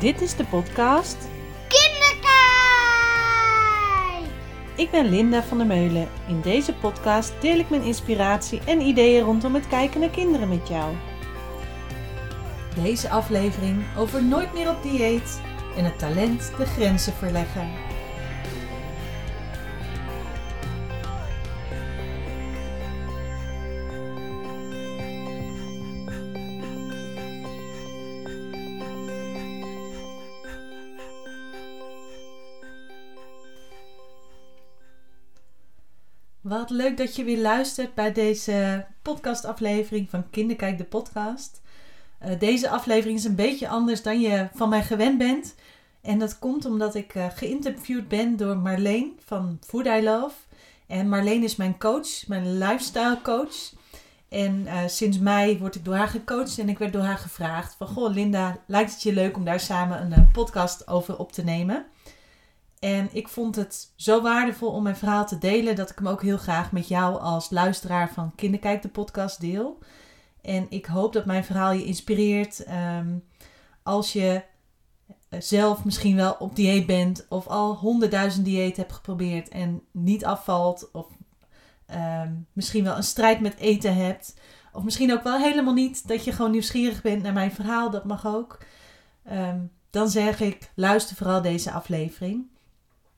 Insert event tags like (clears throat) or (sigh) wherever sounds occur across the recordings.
Dit is de podcast Kinderkijk! Ik ben Linda van der Meulen. In deze podcast deel ik mijn inspiratie en ideeën rondom het kijken naar kinderen met jou. Deze aflevering over nooit meer op dieet en het talent de grenzen verleggen. Wat leuk dat je weer luistert bij deze podcastaflevering van Kinderkijk de podcast. Uh, deze aflevering is een beetje anders dan je van mij gewend bent. En dat komt omdat ik uh, geïnterviewd ben door Marleen van Food I Love. En Marleen is mijn coach, mijn lifestyle coach. En uh, sinds mei word ik door haar gecoacht en ik werd door haar gevraagd van... Goh Linda, lijkt het je leuk om daar samen een podcast over op te nemen? En ik vond het zo waardevol om mijn verhaal te delen dat ik hem ook heel graag met jou als luisteraar van Kinderkijk de podcast deel. En ik hoop dat mijn verhaal je inspireert um, als je zelf misschien wel op dieet bent of al honderdduizend dieet hebt geprobeerd en niet afvalt of um, misschien wel een strijd met eten hebt. Of misschien ook wel helemaal niet, dat je gewoon nieuwsgierig bent naar mijn verhaal, dat mag ook. Um, dan zeg ik, luister vooral deze aflevering.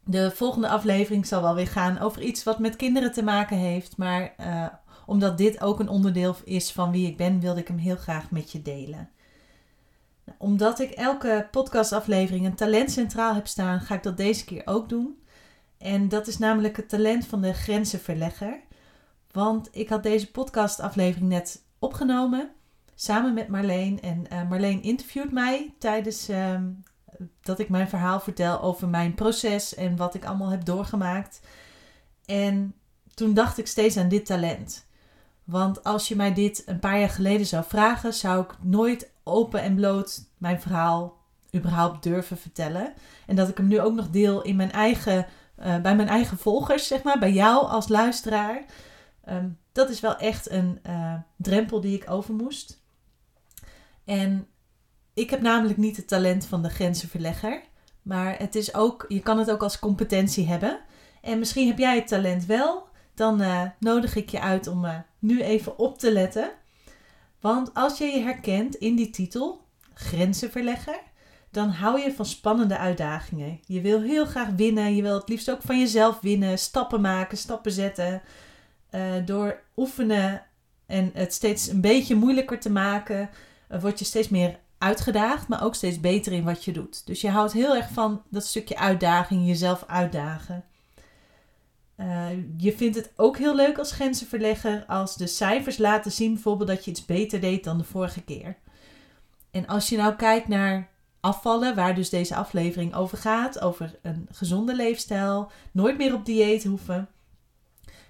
De volgende aflevering zal wel weer gaan over iets wat met kinderen te maken heeft. Maar uh, omdat dit ook een onderdeel is van wie ik ben, wilde ik hem heel graag met je delen. Nou, omdat ik elke podcastaflevering een talent centraal heb staan, ga ik dat deze keer ook doen. En dat is namelijk het talent van de grenzenverlegger. Want ik had deze podcastaflevering net opgenomen samen met Marleen. En uh, Marleen interviewt mij tijdens uh, dat ik mijn verhaal vertel over mijn proces en wat ik allemaal heb doorgemaakt. En toen dacht ik steeds aan dit talent. Want als je mij dit een paar jaar geleden zou vragen, zou ik nooit open en bloot mijn verhaal überhaupt durven vertellen. En dat ik hem nu ook nog deel in mijn eigen, uh, bij mijn eigen volgers, zeg maar, bij jou als luisteraar. Um, dat is wel echt een uh, drempel die ik over moest. En ik heb namelijk niet het talent van de grenzenverlegger. Maar het is ook, je kan het ook als competentie hebben. En misschien heb jij het talent wel. Dan uh, nodig ik je uit om uh, nu even op te letten. Want als je je herkent in die titel, grenzenverlegger, dan hou je van spannende uitdagingen. Je wil heel graag winnen. Je wil het liefst ook van jezelf winnen. Stappen maken, stappen zetten. Uh, door oefenen en het steeds een beetje moeilijker te maken, word je steeds meer uitgedaagd, maar ook steeds beter in wat je doet. Dus je houdt heel erg van dat stukje uitdaging, jezelf uitdagen. Uh, je vindt het ook heel leuk als grenzenverlegger als de cijfers laten zien bijvoorbeeld dat je iets beter deed dan de vorige keer. En als je nou kijkt naar afvallen, waar dus deze aflevering over gaat, over een gezonde leefstijl, nooit meer op dieet hoeven,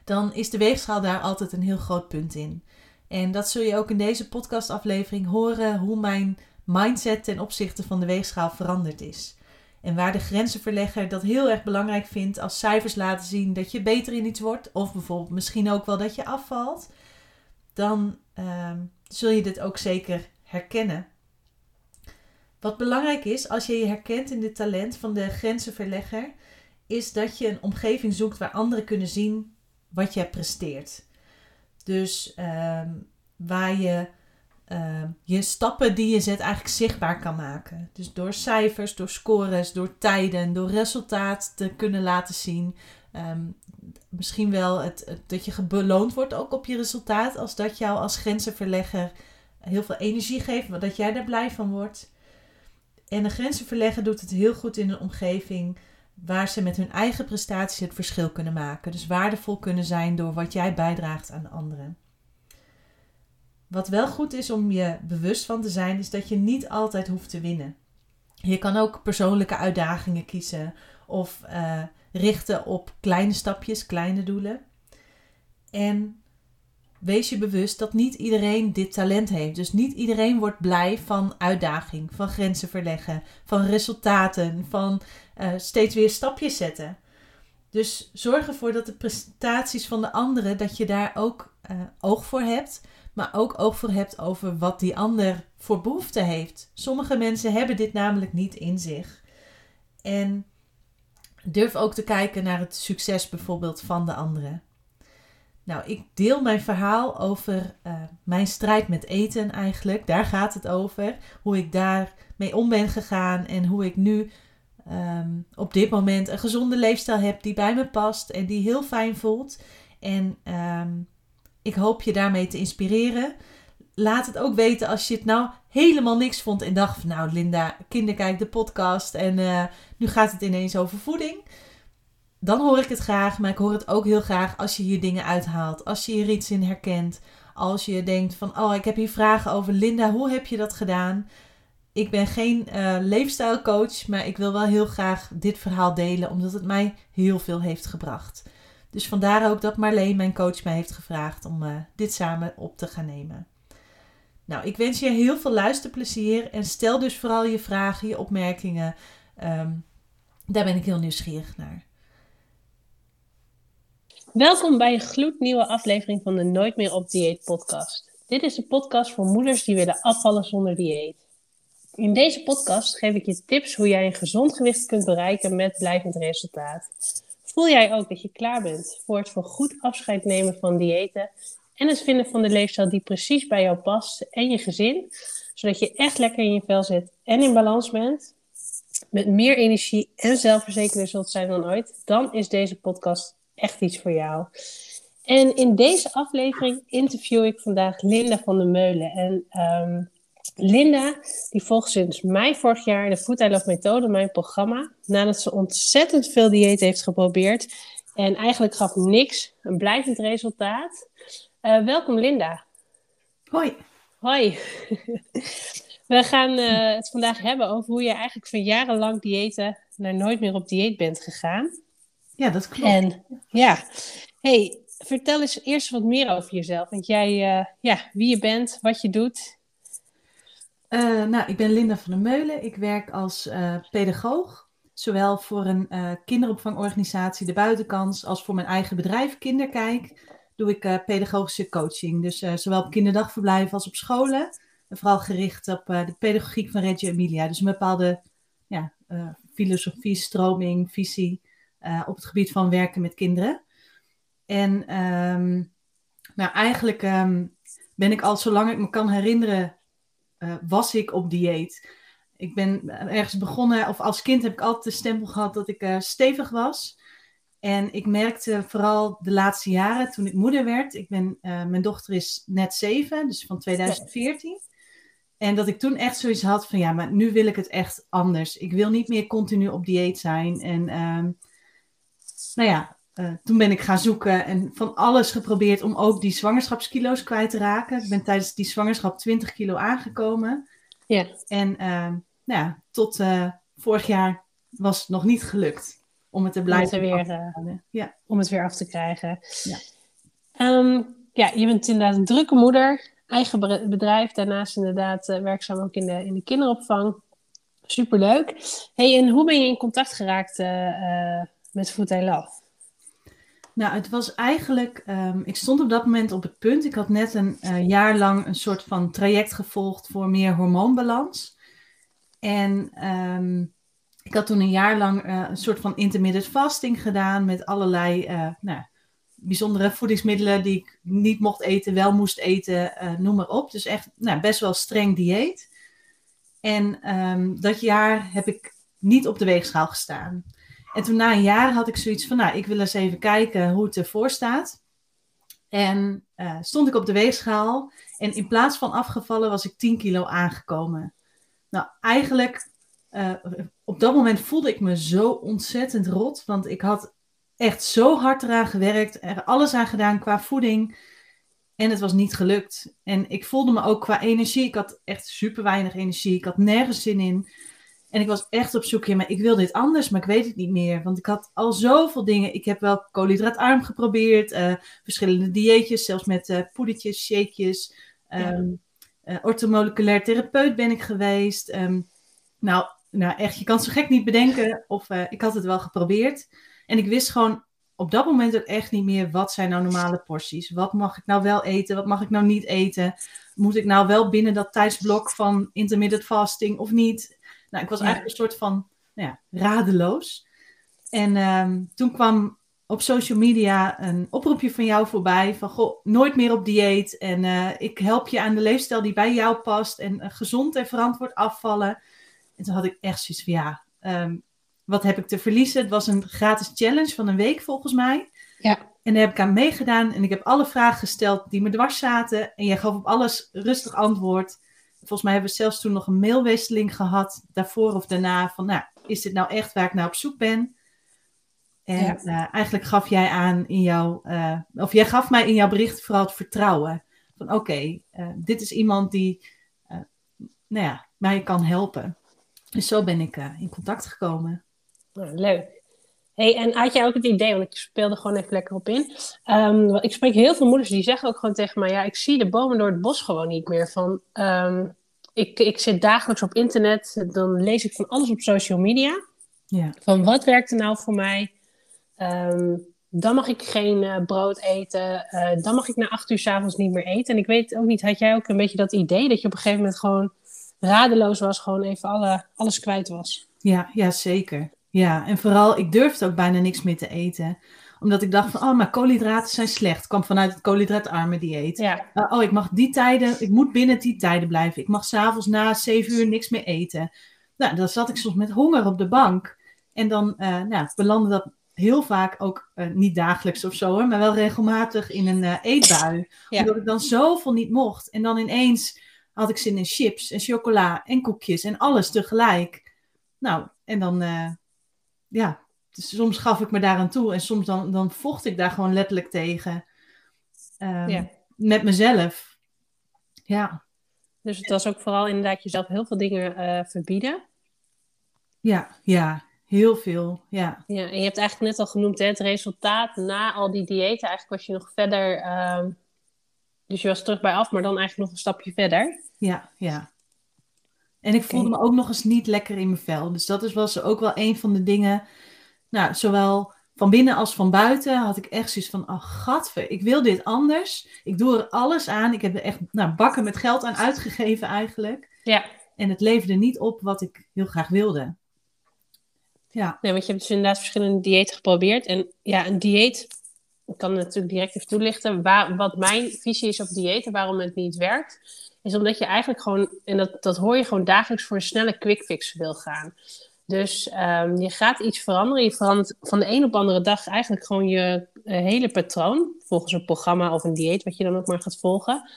dan is de weegschaal daar altijd een heel groot punt in. En dat zul je ook in deze podcastaflevering horen hoe mijn mindset ten opzichte van de weegschaal veranderd is. En waar de grenzenverlegger dat heel erg belangrijk vindt als cijfers laten zien dat je beter in iets wordt, of bijvoorbeeld misschien ook wel dat je afvalt, dan uh, zul je dit ook zeker herkennen. Wat belangrijk is als je je herkent in dit talent van de grenzenverlegger, is dat je een omgeving zoekt waar anderen kunnen zien wat je presteert. Dus uh, waar je uh, je stappen die je zet eigenlijk zichtbaar kan maken. Dus door cijfers, door scores, door tijden, door resultaat te kunnen laten zien. Um, misschien wel het, dat je beloond wordt ook op je resultaat. Als dat jou als grenzenverlegger heel veel energie geeft, dat jij daar blij van wordt. En een grenzenverlegger doet het heel goed in een omgeving waar ze met hun eigen prestaties het verschil kunnen maken. Dus waardevol kunnen zijn door wat jij bijdraagt aan anderen. Wat wel goed is om je bewust van te zijn, is dat je niet altijd hoeft te winnen. Je kan ook persoonlijke uitdagingen kiezen of uh, richten op kleine stapjes, kleine doelen. En wees je bewust dat niet iedereen dit talent heeft. Dus niet iedereen wordt blij van uitdaging, van grenzen verleggen, van resultaten, van uh, steeds weer stapjes zetten. Dus zorg ervoor dat de prestaties van de anderen, dat je daar ook uh, oog voor hebt maar ook oog voor hebt over wat die ander voor behoefte heeft. Sommige mensen hebben dit namelijk niet in zich. En durf ook te kijken naar het succes bijvoorbeeld van de anderen. Nou, ik deel mijn verhaal over uh, mijn strijd met eten eigenlijk. Daar gaat het over. Hoe ik daar mee om ben gegaan en hoe ik nu um, op dit moment een gezonde leefstijl heb die bij me past en die heel fijn voelt. En um, ik hoop je daarmee te inspireren. Laat het ook weten als je het nou helemaal niks vond en dacht van nou Linda, kinderkijk de podcast en uh, nu gaat het ineens over voeding. Dan hoor ik het graag, maar ik hoor het ook heel graag als je hier dingen uithaalt. Als je hier iets in herkent. Als je denkt van oh ik heb hier vragen over Linda, hoe heb je dat gedaan? Ik ben geen uh, leefstijlcoach, maar ik wil wel heel graag dit verhaal delen omdat het mij heel veel heeft gebracht. Dus vandaar ook dat Marleen, mijn coach, mij heeft gevraagd om uh, dit samen op te gaan nemen. Nou, ik wens je heel veel luisterplezier en stel dus vooral je vragen, je opmerkingen. Um, daar ben ik heel nieuwsgierig naar. Welkom bij een gloednieuwe aflevering van de Nooit meer op dieet podcast. Dit is een podcast voor moeders die willen afvallen zonder dieet. In deze podcast geef ik je tips hoe jij een gezond gewicht kunt bereiken met blijvend resultaat. Voel jij ook dat je klaar bent voor het voor goed afscheid nemen van diëten en het vinden van de leefstijl die precies bij jou past en je gezin, zodat je echt lekker in je vel zit en in balans bent, met meer energie en zelfverzekerder zult zijn dan ooit, dan is deze podcast echt iets voor jou. En in deze aflevering interview ik vandaag Linda van der Meulen. En um, Linda, die volgt sinds mei vorig jaar de Food I Love methode, mijn programma. Nadat ze ontzettend veel dieet heeft geprobeerd en eigenlijk gaf niks een blijvend resultaat. Uh, welkom Linda. Hoi. Hoi. (laughs) We gaan uh, het vandaag hebben over hoe je eigenlijk van jarenlang diëten naar nooit meer op dieet bent gegaan. Ja, dat klopt. En ja, hey, vertel eens eerst wat meer over jezelf. Want jij, uh, ja, wie je bent, wat je doet. Uh, nou, ik ben Linda van der Meulen. Ik werk als uh, pedagoog. Zowel voor een kinderopvangorganisatie De Buitenkans als voor mijn eigen bedrijf Kinderkijk doe ik pedagogische coaching. Dus zowel op kinderdagverblijven als op scholen. En vooral gericht op de pedagogiek van Reggio Emilia. Dus een bepaalde ja, filosofie, stroming, visie op het gebied van werken met kinderen. En um, nou, eigenlijk um, ben ik al zolang ik me kan herinneren, uh, was ik op dieet. Ik ben ergens begonnen, of als kind heb ik altijd de stempel gehad dat ik uh, stevig was. En ik merkte vooral de laatste jaren, toen ik moeder werd, ik ben, mijn dochter is net zeven, dus van 2014. Ja. En dat ik toen echt zoiets had van, ja, maar nu wil ik het echt anders. Ik wil niet meer continu op dieet zijn. En um, nou ja, uh, toen ben ik gaan zoeken en van alles geprobeerd om ook die zwangerschapskilo's kwijt te raken. Ik ben tijdens die zwangerschap 20 kilo aangekomen. Ja. En uh, nou ja, tot uh, vorig jaar was het nog niet gelukt om het te blijven om het weer, ja. om het weer af te krijgen. Ja. Um, ja, je bent inderdaad een drukke moeder, eigen bedrijf, daarnaast inderdaad werkzaam ook in de, in de kinderopvang. Superleuk. Hey, en hoe ben je in contact geraakt met Food I Love? Nou, het was eigenlijk, um, ik stond op dat moment op het punt. Ik had net een uh, jaar lang een soort van traject gevolgd voor meer hormoonbalans. En um, ik had toen een jaar lang uh, een soort van intermittent fasting gedaan met allerlei uh, nou, bijzondere voedingsmiddelen die ik niet mocht eten, wel moest eten, noem maar op. Dus echt nou, best wel streng dieet. En um, dat jaar heb ik niet op de weegschaal gestaan. En toen na een jaar had ik zoiets van, nou, ik wil eens even kijken hoe het ervoor staat. En uh, stond ik op de weegschaal en in plaats van afgevallen was ik 10 kilo aangekomen. Nou, eigenlijk uh, op dat moment voelde ik me zo ontzettend rot, want ik had echt zo hard eraan gewerkt, er alles aan gedaan qua voeding. En het was niet gelukt. En ik voelde me ook qua energie, ik had echt super weinig energie, ik had nergens zin in. En ik was echt op zoek, ja, maar ik wil dit anders, maar ik weet het niet meer. Want ik had al zoveel dingen. Ik heb wel koolhydraatarm geprobeerd, uh, verschillende dieetjes, zelfs met uh, poedertjes, shakejes. Um, uh, ortomoleculair therapeut ben ik geweest. Um, nou, nou, echt, je kan zo gek niet bedenken. Of ik had het wel geprobeerd. En ik wist gewoon, op dat moment ook echt niet meer wat zijn nou normale porties. Wat mag ik nou wel eten? Wat mag ik nou niet eten? Moet ik nou wel binnen dat tijdsblok van intermittent fasting of niet? Nou, ik was Ja. eigenlijk een soort van nou ja, radeloos. En ehm, toen kwam op social media een oproepje van jou voorbij van goh, nooit meer op dieet en eh, ik help je aan de leefstijl die bij jou past en eh, gezond en verantwoord afvallen. En toen had ik echt zoiets van ja, ehm, wat heb ik te verliezen? Het was een gratis challenge van een week volgens mij. Ja. En daar heb ik aan meegedaan en ik heb alle vragen gesteld die me dwars zaten en jij gaf op alles rustig antwoord. Volgens mij hebben we zelfs toen nog een mailwisseling gehad, daarvoor of daarna, van nou, is dit nou echt waar ik naar op zoek ben? En Ja. eh, eigenlijk gaf jij aan in jouw, eh, of jij gaf mij in jouw bericht vooral het vertrouwen. Van oké, eh, dit is iemand die, nou ja, mij kan helpen. Dus zo ben ik in contact gekomen. Nou, leuk. Hey, en had jij ook het idee, want ik speelde gewoon even lekker op in. Ehm, ik spreek heel veel moeders die zeggen ook gewoon tegen mij: ja, ik zie de bomen door het bos gewoon niet meer. Van, ehm, ik, ik zit dagelijks op internet, dan lees ik van alles op social media. Ja, Van wat werkt er nou voor mij? Ehm, dan mag ik geen eh, brood eten. Eh, dan mag ik na acht uur s'avonds niet meer eten. En ik weet ook niet, had jij ook een beetje dat idee dat je op een gegeven moment gewoon radeloos was, gewoon even alle, alles kwijt was? ja, ja, zeker. Ja, en vooral, ik durfde ook bijna niks meer te eten. Omdat ik dacht van, oh, maar koolhydraten zijn slecht. Het kwam vanuit het koolhydraatarme dieet. Ja, Uh, oh, ik mag die tijden, ik moet binnen die tijden blijven. Ik mag s'avonds na zeven uur niks meer eten. Nou, dan zat ik soms met honger op de bank. En dan uh, nou, belandde dat heel vaak ook, uh, niet dagelijks of zo, hoor, maar wel regelmatig in een uh, eetbui. Ja. Omdat ik dan zoveel niet mocht. En dan ineens had ik zin in chips en chocola en koekjes en alles tegelijk. Nou, en dan, ja, dus soms gaf ik me daaraan toe en soms dan, dan vocht ik daar gewoon letterlijk tegen. Um, ja. Met mezelf. Ja. Dus het was ook vooral inderdaad jezelf heel veel dingen uh, verbieden. Ja, ja, heel veel. Ja. ja. En je hebt eigenlijk net al genoemd, hè, het resultaat na al die diëten. Eigenlijk was je nog verder. Uh, dus je was terug bij af, maar dan eigenlijk nog een stapje verder. Ja, ja. En ik voelde okay. me ook nog eens niet lekker in mijn vel. Dus dat was ook wel een van de dingen. Nou, zowel van binnen als van buiten had ik echt zoiets van: oh, gadver, ik wil dit anders. Ik doe er alles aan. Ik heb er echt nou, bakken met geld aan uitgegeven, eigenlijk. Ja. En het leverde niet op wat ik heel graag wilde. Ja. Nee, want je hebt dus inderdaad verschillende diëten geprobeerd. En ja, een dieet, ik kan natuurlijk direct even toelichten. Waar, wat mijn visie is op diëten, waarom het niet werkt, is omdat je eigenlijk gewoon, en dat, dat hoor je gewoon dagelijks voor een snelle quick fix wil gaan. Dus um, je gaat iets veranderen. Je verandert van de een op de andere dag eigenlijk gewoon je uh, hele patroon. Volgens een programma of een dieet, wat je dan ook maar gaat volgen.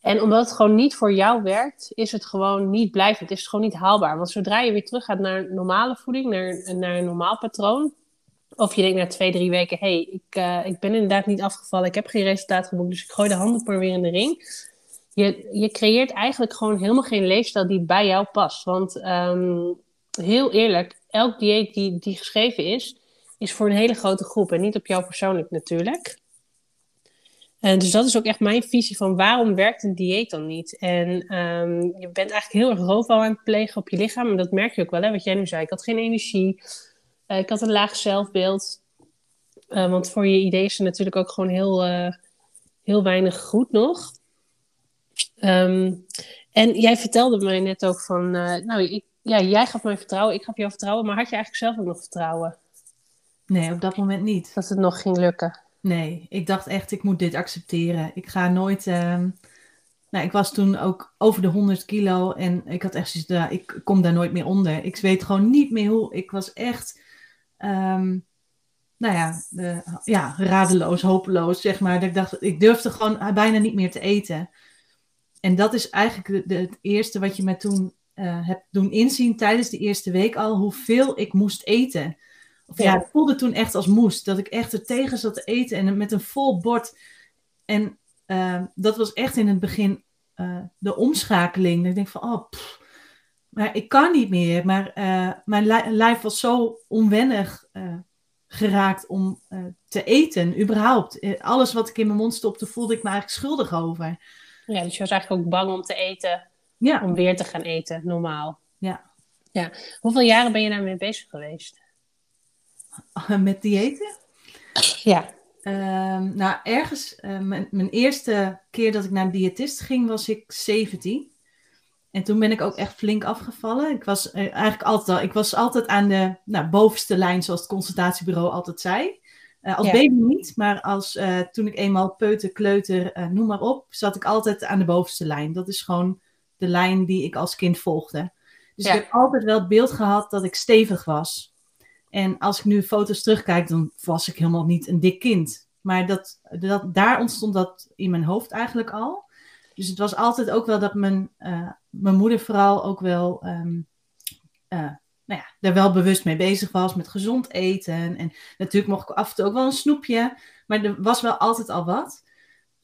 En omdat het gewoon niet voor jou werkt, is het gewoon niet blijvend. Is het gewoon niet haalbaar. Want zodra je weer terug gaat naar normale voeding, naar, naar een normaal patroon. Of je denkt na twee, drie weken, hé, hey, ik, uh, ik ben inderdaad niet afgevallen. Ik heb geen resultaat geboekt, dus ik gooi de handen maar weer in de ring. Je, je creëert eigenlijk gewoon helemaal geen leefstijl die bij jou past. Want um, heel eerlijk, elk dieet die, die geschreven is, is voor een hele grote groep. En niet op jou persoonlijk natuurlijk. En dus dat is ook echt mijn visie van waarom werkt een dieet dan niet? En um, je bent eigenlijk heel erg roofbouw aan het plegen op je lichaam. En dat merk je ook wel, hè, wat jij nu zei. Ik had geen energie. Uh, ik had een laag zelfbeeld. Uh, want voor je idee is er natuurlijk ook gewoon heel, heel weinig goed nog. Um, en jij vertelde mij net ook van... nou, ik, ja, jij gaf mij vertrouwen, ik gaf jou vertrouwen. Maar had je eigenlijk zelf ook nog vertrouwen? Nee, op dat moment niet. Dat het nog ging lukken? Nee, ik dacht echt, ik moet dit accepteren. Ik ga nooit. Uh, nou, ik was toen ook over de 100 kilo en ik had echt zoiets, nou, ik kom daar nooit meer onder. Ik weet gewoon niet meer hoe. Ik was echt, um, nou ja, de, ja, radeloos, hopeloos, zeg maar. Dat ik dacht, ik durfde gewoon bijna niet meer te eten. En dat is eigenlijk de, de, het eerste wat je me toen uh, hebt doen inzien tijdens de eerste week al, hoeveel ik moest eten. Of ja, het voelde toen echt als moest. Dat ik echt er tegen zat te eten en met een vol bord. En uh, dat was echt in het begin uh, de omschakeling. Dat ik denk van, oh, pff, maar ik kan niet meer. Maar mijn li lijf was zo onwennig geraakt om te eten, überhaupt. alles wat ik in mijn mond stopte, voelde ik me eigenlijk schuldig over. Ja, dus je was eigenlijk ook bang om te eten. Ja. Om weer te gaan eten, normaal. Ja. ja. Hoeveel jaren ben je daarmee bezig geweest? (laughs) Met diëten? Ja. Ehm, nou, ergens, eh, mijn, mijn eerste keer dat ik naar een diëtist ging, was ik 17. En toen ben ik ook echt flink afgevallen. Ik was eh, eigenlijk altijd al, ik was altijd aan de nou, bovenste lijn, zoals het consultatiebureau altijd zei. Eh, als Ja. baby niet, maar als, eh, toen ik eenmaal peuter, kleuter, eh, noem maar op, zat ik altijd aan de bovenste lijn. Dat is gewoon de lijn die ik als kind volgde. Dus Ja. ik heb altijd wel het beeld gehad dat ik stevig was. En als ik nu foto's terugkijk, dan was ik helemaal niet een dik kind. Maar dat, dat, daar ontstond dat in mijn hoofd eigenlijk al. Dus het was altijd ook wel dat mijn, mijn moeder vooral ook wel, ehm, eh, nou ja, daar wel bewust mee bezig was met gezond eten. En natuurlijk mocht ik af en toe ook wel een snoepje, maar er was wel altijd al wat.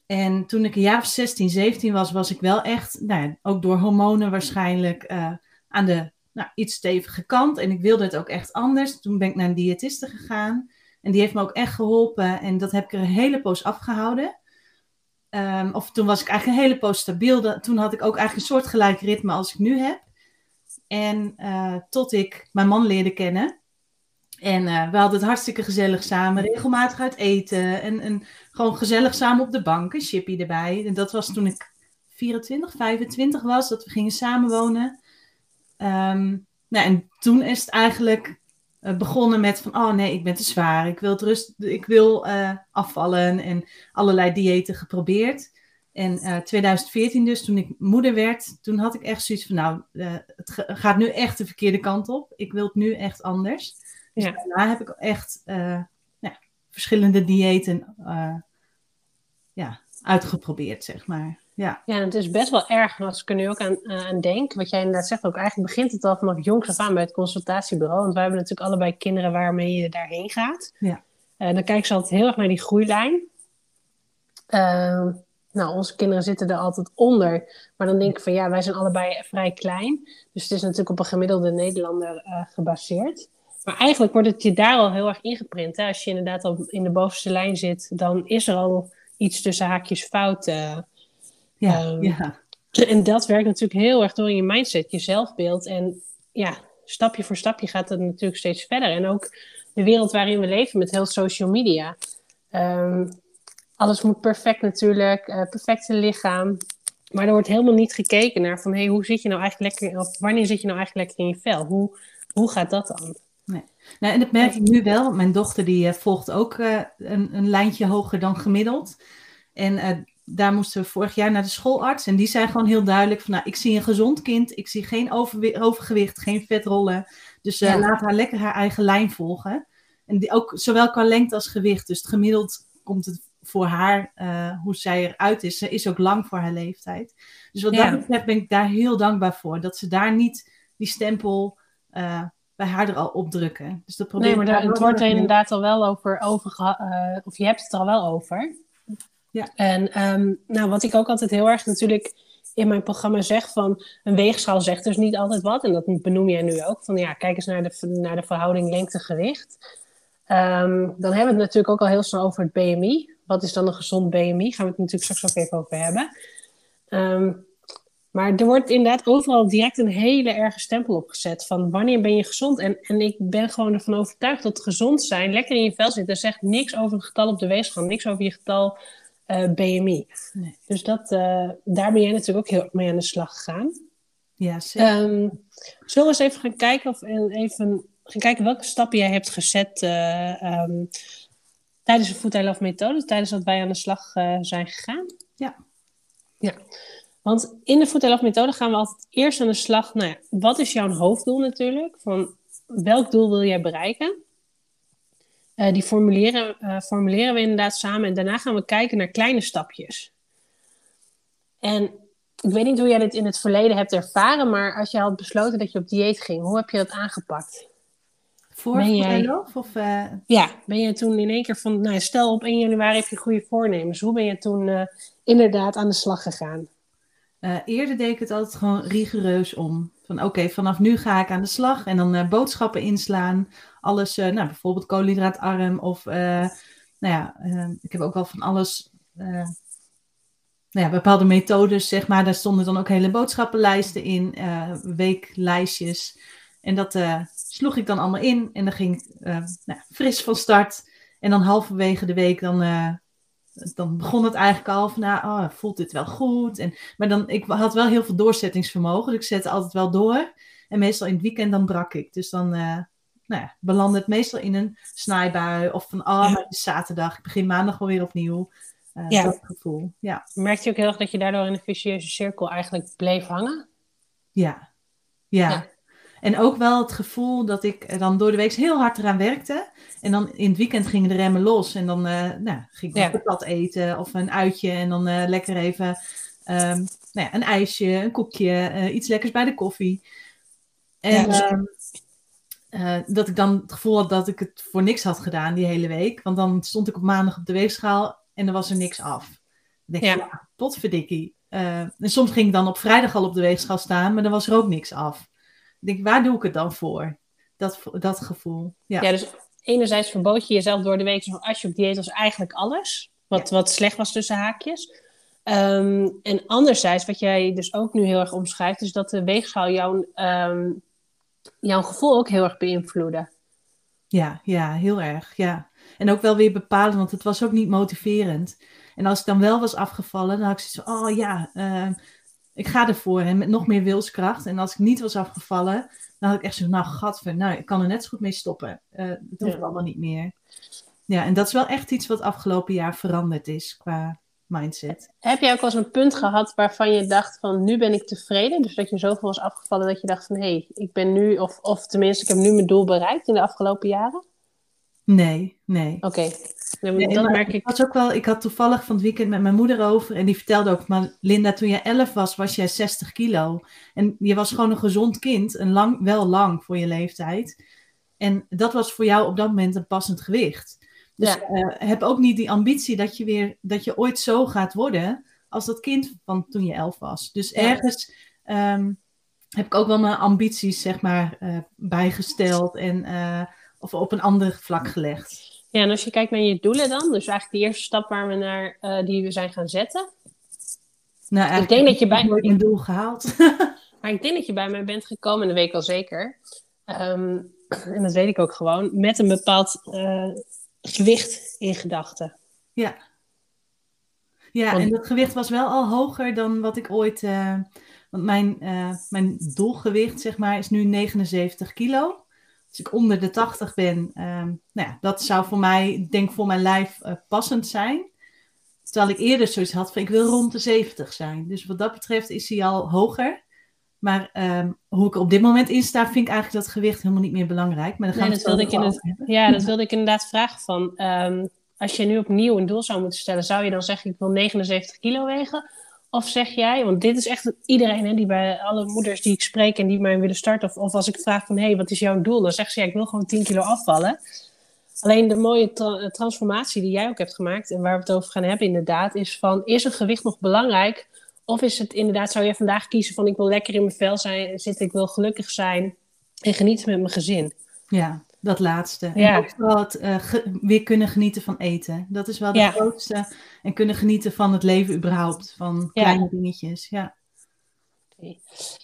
En toen ik een jaar of 16, 17 was, was ik wel echt, nou ja, ook door hormonen waarschijnlijk, eh, aan de nou, iets stevige kant. En ik wilde het ook echt anders. Toen ben ik naar een diëtiste gegaan. En die heeft me ook echt geholpen. En dat heb ik er een hele poos afgehouden. Ehm, of toen was ik eigenlijk een hele poos stabiel. Toen had ik ook eigenlijk een soortgelijk ritme als ik nu heb. En eh, tot ik mijn man leerde kennen. En eh, we hadden het hartstikke gezellig samen. Regelmatig uit eten. En, gewoon gezellig samen op de bank. Een chippy erbij. En dat was toen ik 24, 25 was. Dat we gingen samenwonen. Ehm, nou, en toen is het eigenlijk eh, begonnen met van, oh nee, ik ben te zwaar. Ik wil, rust, ik wil afvallen en allerlei diëten geprobeerd. En eh 2014 dus, toen ik moeder werd, toen had ik echt zoiets van, nou, eh, het ga- gaat nu echt de verkeerde kant op. Ik wil het nu echt anders. Dus Ja. daarna heb ik echt eh, nou, verschillende diëten ja, uitgeprobeerd, zeg maar. Ja, Ja, en het is best wel erg, als ik er nu ook aan, aan denk, wat jij inderdaad zegt, ook eigenlijk begint het al vanaf jongs af aan bij het consultatiebureau. Want wij hebben natuurlijk allebei kinderen waarmee je daarheen gaat. Ja. Dan kijken ze altijd heel erg naar die groeilijn. Nou, onze kinderen zitten er altijd onder. Maar dan denk ik van ja, wij zijn allebei vrij klein. Dus het is natuurlijk op een gemiddelde Nederlander eh, gebaseerd. Maar eigenlijk wordt het je daar al heel erg ingeprint. Hè? Als je inderdaad al in de bovenste lijn zit, dan is er al iets tussen haakjes fout. eh, ja, Ehm, ja. en dat werkt natuurlijk heel erg door in je mindset, je zelfbeeld. En ja, stapje voor stapje gaat het natuurlijk steeds verder. En ook de wereld waarin we leven met heel social media. Ehm, alles moet perfect natuurlijk, eh, perfecte lichaam. Maar er wordt helemaal niet gekeken naar van, hey, hoe zit je nou eigenlijk lekker, of wanneer zit je nou eigenlijk lekker in je vel? Hoe, hoe gaat dat dan? Nou, en dat merk ik nu wel. Mijn dochter die eh, volgt ook eh, een, een lijntje hoger dan gemiddeld. En daar moesten we vorig jaar naar de schoolarts. En die zei gewoon heel duidelijk van, nou, ik zie een gezond kind. Ik zie geen overgewicht, geen vetrollen. Dus Ja. laat haar lekker haar eigen lijn volgen. En die ook zowel qua lengte als gewicht. Dus het gemiddeld komt het voor haar, eh, hoe zij eruit is. Ze is ook lang voor haar leeftijd. Dus wat Ja. dat betreft ben ik daar heel dankbaar voor. Dat ze daar niet die stempel eh, bij haar er al op drukken. Dus dat probeer Nee, maar daar, het wordt er inderdaad al wel over, over eh, of je hebt het er al wel over. Ja. En ehm, nou, wat ik ook altijd heel erg natuurlijk in mijn programma zeg van een weegschaal zegt dus niet altijd wat. En dat benoem jij nu ook. Van ja, kijk eens naar de, naar de verhouding lengte-gewicht. Ehm, dan hebben we het natuurlijk ook al heel snel over het BMI. Wat is dan een gezond BMI? Gaan we het natuurlijk straks ook even over hebben. Ehm, maar er wordt inderdaad overal direct een hele erge stempel opgezet van wanneer ben je gezond? En, en ik ben gewoon ervan overtuigd dat gezond zijn, lekker in je vel zitten, zegt niks over het getal op de weegschaal, niks over je getal eh, BMI. Nee. Dus dat, eh, daar ben jij natuurlijk ook heel mee aan de slag gegaan. Ja, zeker. Ehm, zullen we eens even gaan kijken of en even gaan kijken welke stappen jij hebt gezet eh, ehm, tijdens de Food I Love methode, tijdens dat wij aan de slag eh, zijn gegaan? Ja. Ja. Want in de Food I Love methode gaan we altijd eerst aan de slag. Nou ja, wat is jouw hoofddoel natuurlijk? Van welk doel wil jij bereiken? Eh, die formuleren, eh, formuleren we inderdaad samen en daarna gaan we kijken naar kleine stapjes. En ik weet niet hoe jij dit in het verleden hebt ervaren, maar als je had besloten dat je op dieet ging, hoe heb je dat aangepakt? Voor ben jij- of... eh, Ja, ben je toen in één keer van, nou stel op 1 januari heb je goede voornemens. Hoe ben je toen eh, inderdaad aan de slag gegaan? Eh, eerder deed ik het altijd gewoon rigoureus om. Van oké, vanaf nu ga ik aan de slag en dan boodschappen inslaan. Alles, nou, bijvoorbeeld koolhydraatarm of, nou ja, ik heb ook wel van alles, nou ja, bepaalde methodes, zeg maar. Daar stonden dan ook hele boodschappenlijsten in, weeklijstjes. En dat sloeg ik dan allemaal in en dan ging ik eh, nou, fris van start. En dan halverwege de week dan, eh, dan begon het eigenlijk al van, nou, oh, voelt dit wel goed? En, maar dan, ik had wel heel veel doorzettingsvermogen, dus ik zette altijd wel door. En meestal in het weekend dan brak ik. Dus dan uh, nou ja, belandde het meestal in een snijbui of van, oh, maar het is zaterdag, ik begin maandag alweer opnieuw. Uh, ja. Dat gevoel, ja. Merkte je ook heel erg dat je daardoor in een vicieuze cirkel eigenlijk bleef hangen? Ja, ja. ja. En ook wel het gevoel dat ik dan door de week heel hard eraan werkte. En dan in het weekend gingen de remmen los. En dan uh, nou, ging ik ja. plat eten of een uitje. En dan uh, lekker even um, nou ja, een ijsje, een koekje, uh, iets lekkers bij de koffie. En ja, dus... dat ik dan het gevoel had dat ik het voor niks had gedaan die hele week. Want dan stond ik op maandag op de weegschaal en er was er niks af. Dan denk ik, ja, ja potverdikkie. en soms ging ik dan op vrijdag al op de weegschaal staan, maar dan was er ook niks af denk, waar doe ik het dan voor? Dat, dat gevoel. Ja. ja, dus enerzijds verbood je jezelf door de week, als je op dieet was, eigenlijk alles. Wat, wat slecht was tussen haakjes. Ehm, en anderzijds, wat jij dus ook nu heel erg omschrijft, is dat de weegschaal jouw, ehm, jouw gevoel ook heel erg beïnvloedde. Ja, ja, heel erg. Ja. En ook wel weer bepalen, want het was ook niet motiverend. En als ik dan wel was afgevallen, dan had ik zoiets van, oh ja, uh, ik ga ervoor en met nog meer wilskracht. En als ik niet was afgevallen, dan had ik echt zo, nou gadver, nou ik kan er net zo goed mee stoppen. Uh, het hoeft allemaal niet meer. Ja, en dat is wel echt iets wat afgelopen jaar veranderd is qua mindset. Heb jij ook wel eens een punt gehad waarvan je dacht van nu ben ik tevreden? Dus dat je zoveel was afgevallen dat je dacht van hé, hey, ik ben nu, of, of tenminste ik heb nu mijn doel bereikt in de afgelopen jaren? Nee, nee. Oké, nee, dat merk ik. Was ook wel, ik had toevallig van het weekend met mijn moeder over en die vertelde ook, maar Linda, toen je 11 was, was jij 60 kilo. En je was gewoon een gezond kind, een lang, wel lang voor je leeftijd. En dat was voor jou op dat moment een passend gewicht. Dus ja. uh, heb ook niet die ambitie dat je weer, dat je ooit zo gaat worden als dat kind van toen je 11 was. Dus ergens um, heb ik ook wel mijn ambities, zeg maar, uh, bijgesteld en... Uh, of op een ander vlak gelegd. Ja, en als je kijkt naar je doelen dan, dus eigenlijk de eerste stap waar we naar, uh, die we zijn gaan zetten. Nou, ik denk dat je bij een doel gehaald. (laughs) maar ik denk dat je bij mij bent gekomen, en dat weet ik al zeker. Um, en dat weet ik ook gewoon, met een bepaald uh, gewicht in gedachten. Ja. Ja, want... en dat gewicht was wel al hoger dan wat ik ooit. Uh, want mijn, mijn doelgewicht, zeg maar, is nu 79 kilo als ik onder de 80 ben, um, nou ja, dat zou voor mij, denk voor mijn lijf uh, passend zijn. Terwijl ik eerder zoiets had van ik wil rond de 70 zijn. Dus wat dat betreft is hij al hoger. Maar um, hoe ik er op dit moment in sta, vind ik eigenlijk dat gewicht helemaal niet meer belangrijk. Maar dan gaan nee, dat wilde ik in ja, dat wilde ik inderdaad vragen van. Um, als je nu opnieuw een doel zou moeten stellen, zou je dan zeggen ik wil 79 kilo wegen? Of zeg jij, want dit is echt iedereen hè, die bij alle moeders die ik spreek en die mij willen starten, of, of als ik vraag van hé, hey, wat is jouw doel? Dan zegt ze ja, ik wil gewoon 10 kilo afvallen. Alleen de mooie tra transformatie die jij ook hebt gemaakt en waar we het over gaan hebben inderdaad, is van is een gewicht nog belangrijk? Of is het inderdaad, zou je vandaag kiezen van ik wil lekker in mijn vel zijn, zitten, ik wil gelukkig zijn en genieten met mijn gezin? Ja, dat laatste. Ja. En ook wel het uh, weer kunnen genieten van eten. Dat is wel de grootste. En kunnen genieten van het leven überhaupt. Van kleine dingetjes. Ja.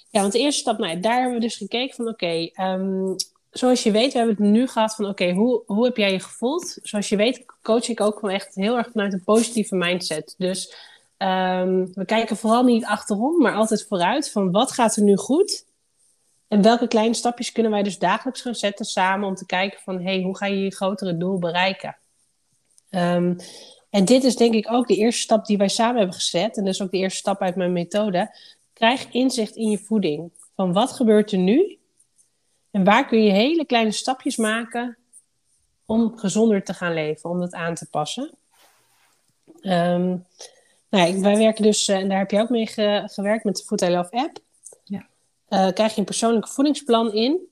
Ja, want de eerste stap, nou, daar hebben we dus gekeken van oké, okay, um, zoals je weet, we hebben het nu gehad van oké, okay, hoe, hoe heb jij je gevoeld? Zoals je weet, coach ik ook gewoon echt heel erg vanuit een positieve mindset. Dus um, we kijken vooral niet achterom, maar altijd vooruit van wat gaat er nu goed? En welke kleine stapjes kunnen wij dus dagelijks gaan zetten samen om te kijken van, hey, hoe ga je je grotere doel bereiken? Um, en dit is denk ik ook de eerste stap die wij samen hebben gezet. En is ook de eerste stap uit mijn methode. Krijg inzicht in je voeding. Van wat gebeurt er nu? En waar kun je hele kleine stapjes maken om gezonder te gaan leven, om dat aan te passen? Um, nou, wij werken dus, eh, en daar heb je ook mee gewerkt met de Food I Love app uh, krijg je een persoonlijk voedingsplan in.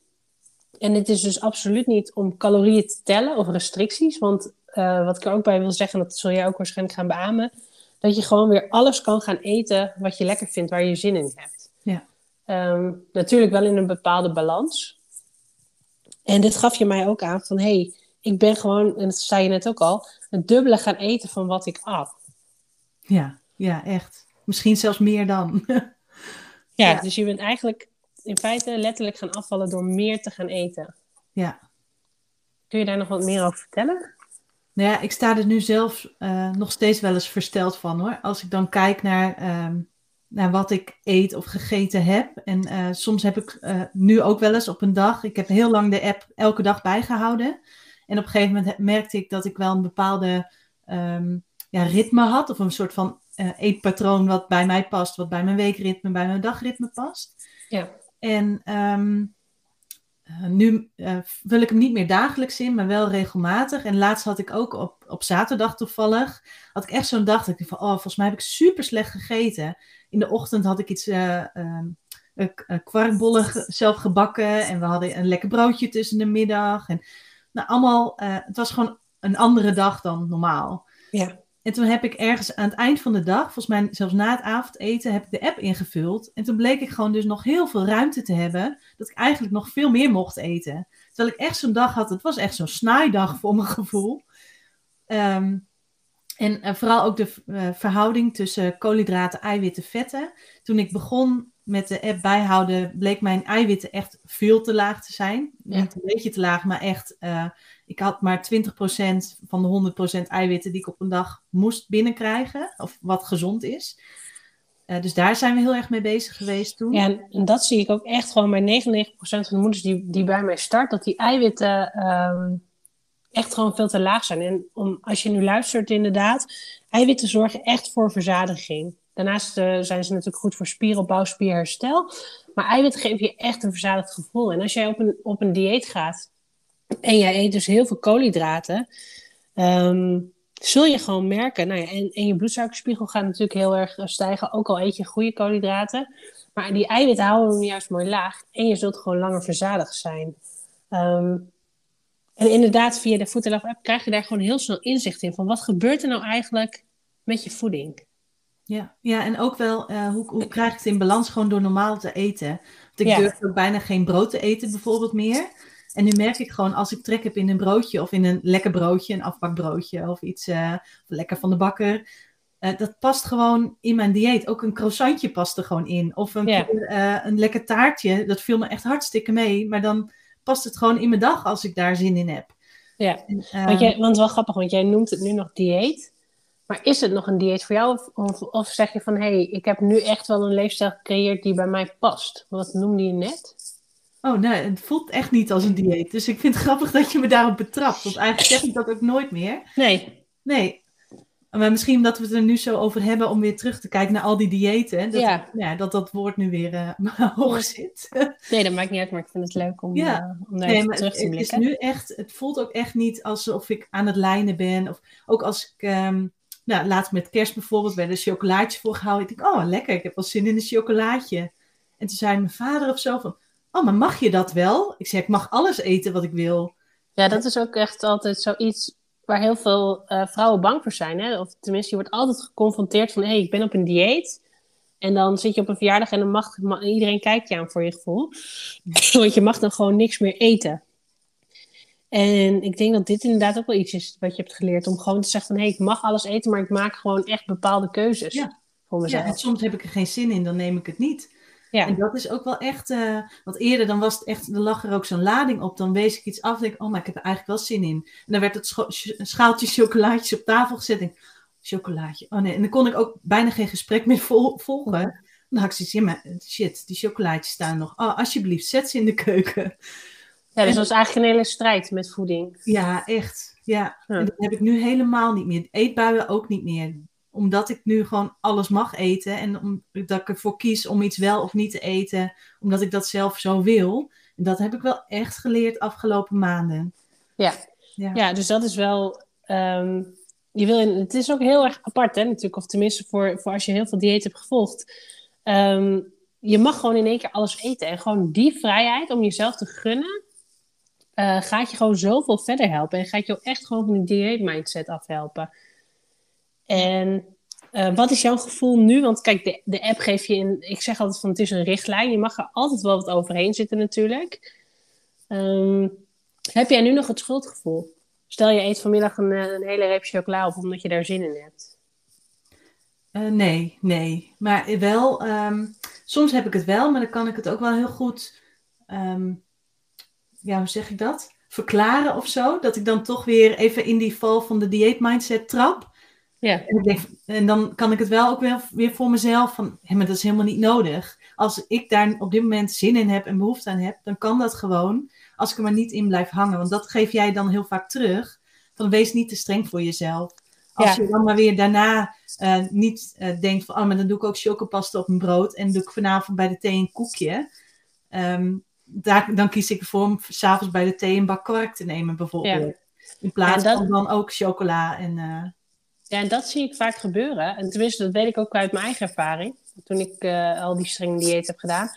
En dit is dus absoluut niet om calorieën te tellen of restricties. Want uh, wat ik er ook bij wil zeggen, dat zul jij ook waarschijnlijk gaan beamen, dat je gewoon weer alles kan gaan eten wat je lekker vindt, waar je zin in hebt. Ja. Um, natuurlijk wel in een bepaalde balans. En dit gaf je mij ook aan van, hé, hey, ik ben gewoon, en dat zei je net ook al, een dubbele gaan eten van wat ik at. Ja, ja, echt. Misschien zelfs meer dan. (laughs) Ja, dus je bent eigenlijk in feite letterlijk gaan afvallen door meer te gaan eten. Ja. Kun je daar nog wat meer over vertellen? Nou ja, ik sta er nu zelf uh, nog steeds wel eens versteld van hoor. Als ik dan kijk naar, um, naar wat ik eet of gegeten heb. En uh, soms heb ik uh, nu ook wel eens op een dag. Ik heb heel lang de app elke dag bijgehouden. En op een gegeven moment merkte ik dat ik wel een bepaalde um, ja, ritme had. Of een soort van eetpatroon wat bij mij past. Wat bij mijn weekritme, bij mijn dagritme past. Ja. En um, uh, nu uh, vul ik hem niet meer dagelijks in, maar wel regelmatig. En laatst had ik ook op, op zaterdag toevallig, had ik echt zo'n dag dat ik van, oh, volgens mij heb ik super slecht gegeten. In de ochtend had ik iets, uh, kwarkbollen zelf gebakken en we hadden een lekker broodje tussen de middag. En nou, allemaal, het was gewoon een andere dag dan normaal. Ja. En toen heb ik ergens aan het eind van de dag, volgens mij zelfs na het avondeten, heb ik de app ingevuld. En toen bleek ik gewoon dus nog heel veel ruimte te hebben, dat ik eigenlijk nog veel meer mocht eten. Terwijl ik echt zo'n dag had, het was echt zo'n snaaidag voor mijn gevoel. Um, en uh, vooral ook de uh, verhouding tussen koolhydraten, eiwitten, vetten. Toen ik begon met de app bijhouden, bleek mijn eiwitten echt veel te laag te zijn. Ja. Niet een beetje te laag, maar echt. Uh, ik had maar 20% van de 100% eiwitten die ik op een dag moest binnenkrijgen. Of wat gezond is. Uh, dus daar zijn we heel erg mee bezig geweest toen. Ja, en dat zie ik ook echt gewoon bij 99% van de moeders die, die bij mij start. Dat die eiwitten um, echt gewoon veel te laag zijn. En om, als je nu luistert inderdaad, eiwitten zorgen echt voor verzadiging. Daarnaast uh, zijn ze natuurlijk goed voor spieropbouw, spierherstel. Maar eiwitten geven je echt een verzadigd gevoel. En als jij op een, op een dieet gaat en jij eet dus heel veel koolhydraten, um, zul je gewoon merken. Nou ja, en, en je bloedsuikerspiegel gaat natuurlijk heel erg stijgen, ook al eet je goede koolhydraten. Maar die eiwitten houden hem juist mooi laag en je zult gewoon langer verzadigd zijn. Um, en inderdaad, via de Food Love app krijg je daar gewoon heel snel inzicht in van wat gebeurt er nou eigenlijk met je voeding. Ja, ja en ook wel, uh, hoe, hoe krijg ik het in balans gewoon door normaal te eten? Want ik ja. durf ook bijna geen brood te eten bijvoorbeeld meer. En nu merk ik gewoon, als ik trek heb in een broodje of in een lekker broodje, een afbakbroodje of iets uh, lekker van de bakker. Uh, dat past gewoon in mijn dieet. Ook een croissantje past er gewoon in. Of een, ja. uh, een lekker taartje, dat viel me echt hartstikke mee. Maar dan past het gewoon in mijn dag als ik daar zin in heb. Ja, en, want, jij, want wel grappig, want jij noemt het nu nog dieet. Maar is het nog een dieet voor jou? Of, of, of zeg je van, hé, hey, ik heb nu echt wel een leefstijl gecreëerd die bij mij past? Wat noemde je net? Oh, nee, het voelt echt niet als een dieet. Dus ik vind het grappig dat je me daarop betrapt. Want eigenlijk zeg ik dat ook nooit meer. Nee. Nee. Maar misschien dat we het er nu zo over hebben om weer terug te kijken naar al die diëten. Dat, ja. ja dat dat woord nu weer (laughs) uh, hoog zit. Nee, dat maakt niet uit, maar ik vind het leuk om, ja. uh, om daar nee, terug te blikken. Het, is nu echt, het voelt ook echt niet alsof ik aan het lijnen ben. Of ook als ik, um, nou, laatst met kerst bijvoorbeeld, werd een chocolaatje voorgehouden. Ik denk, oh lekker, ik heb wel zin in een chocolaatje. En toen zei mijn vader of zo van, oh, maar mag je dat wel? Ik zeg, ik mag alles eten wat ik wil. Ja, dat is ook echt altijd zoiets waar heel veel uh, vrouwen bang voor zijn. Hè? Of tenminste, je wordt altijd geconfronteerd van... hé, hey, ik ben op een dieet. En dan zit je op een verjaardag en dan mag, mag iedereen kijkt je aan voor je gevoel. (laughs) Want je mag dan gewoon niks meer eten. En ik denk dat dit inderdaad ook wel iets is wat je hebt geleerd. Om gewoon te zeggen van... hé, hey, ik mag alles eten, maar ik maak gewoon echt bepaalde keuzes ja. voor mezelf. Ja, en soms heb ik er geen zin in, dan neem ik het niet. Ja. En dat is ook wel echt, uh, want eerder dan was het echt, er lag er ook zo'n lading op. Dan wees ik iets af en denk oh, maar ik heb er eigenlijk wel zin in. En dan werd het schaaltje (laughs) chocolaatjes op tafel gezet. En chocolaatje, oh nee. En dan kon ik ook bijna geen gesprek meer vol- volgen. Dan had ik zoiets, ja maar shit, die chocolaatjes staan nog. Oh, alsjeblieft, zet ze in de keuken. Ja, dus dat was eigenlijk een hele strijd met voeding. Ja, echt. Ja. ja. En dat heb ik nu helemaal niet meer. Eetbuien ook niet meer omdat ik nu gewoon alles mag eten en omdat ik ervoor kies om iets wel of niet te eten, omdat ik dat zelf zo wil. En dat heb ik wel echt geleerd afgelopen maanden. Ja, ja. ja dus dat is wel. Um, je wil in, het is ook heel erg apart, hè, natuurlijk, of tenminste voor, voor als je heel veel dieet hebt gevolgd. Um, je mag gewoon in één keer alles eten. En gewoon die vrijheid om jezelf te gunnen, uh, gaat je gewoon zoveel verder helpen. En gaat je ook echt gewoon van die dieet mindset afhelpen. En uh, wat is jouw gevoel nu? Want kijk, de, de app geeft je in. Ik zeg altijd van het is een richtlijn. Je mag er altijd wel wat overheen zitten, natuurlijk. Um, heb jij nu nog het schuldgevoel? Stel je eet vanmiddag een, een hele reep chocola op omdat je daar zin in hebt. Uh, nee, nee. Maar wel, um, soms heb ik het wel, maar dan kan ik het ook wel heel goed. Um, ja, hoe zeg ik dat? verklaren of zo. Dat ik dan toch weer even in die val van de dieet mindset trap. Ja. En, ik denk, en dan kan ik het wel ook weer, weer voor mezelf van, hé, maar dat is helemaal niet nodig. Als ik daar op dit moment zin in heb en behoefte aan heb, dan kan dat gewoon. Als ik er maar niet in blijf hangen. Want dat geef jij dan heel vaak terug. Van wees niet te streng voor jezelf. Als Ja. je dan maar weer daarna eh, niet eh, denkt van, oh, maar dan doe ik ook chocopasta op mijn brood. En doe ik vanavond bij de thee een koekje. Ehm, daar, dan kies ik ervoor om s'avonds bij de thee een bak kwark te nemen bijvoorbeeld. In plaats dat- van dan ook chocola en... eh, Ja, en dat zie ik vaak gebeuren. En tenminste, dat weet ik ook uit mijn eigen ervaring. Toen ik eh, al die strenge dieet heb gedaan.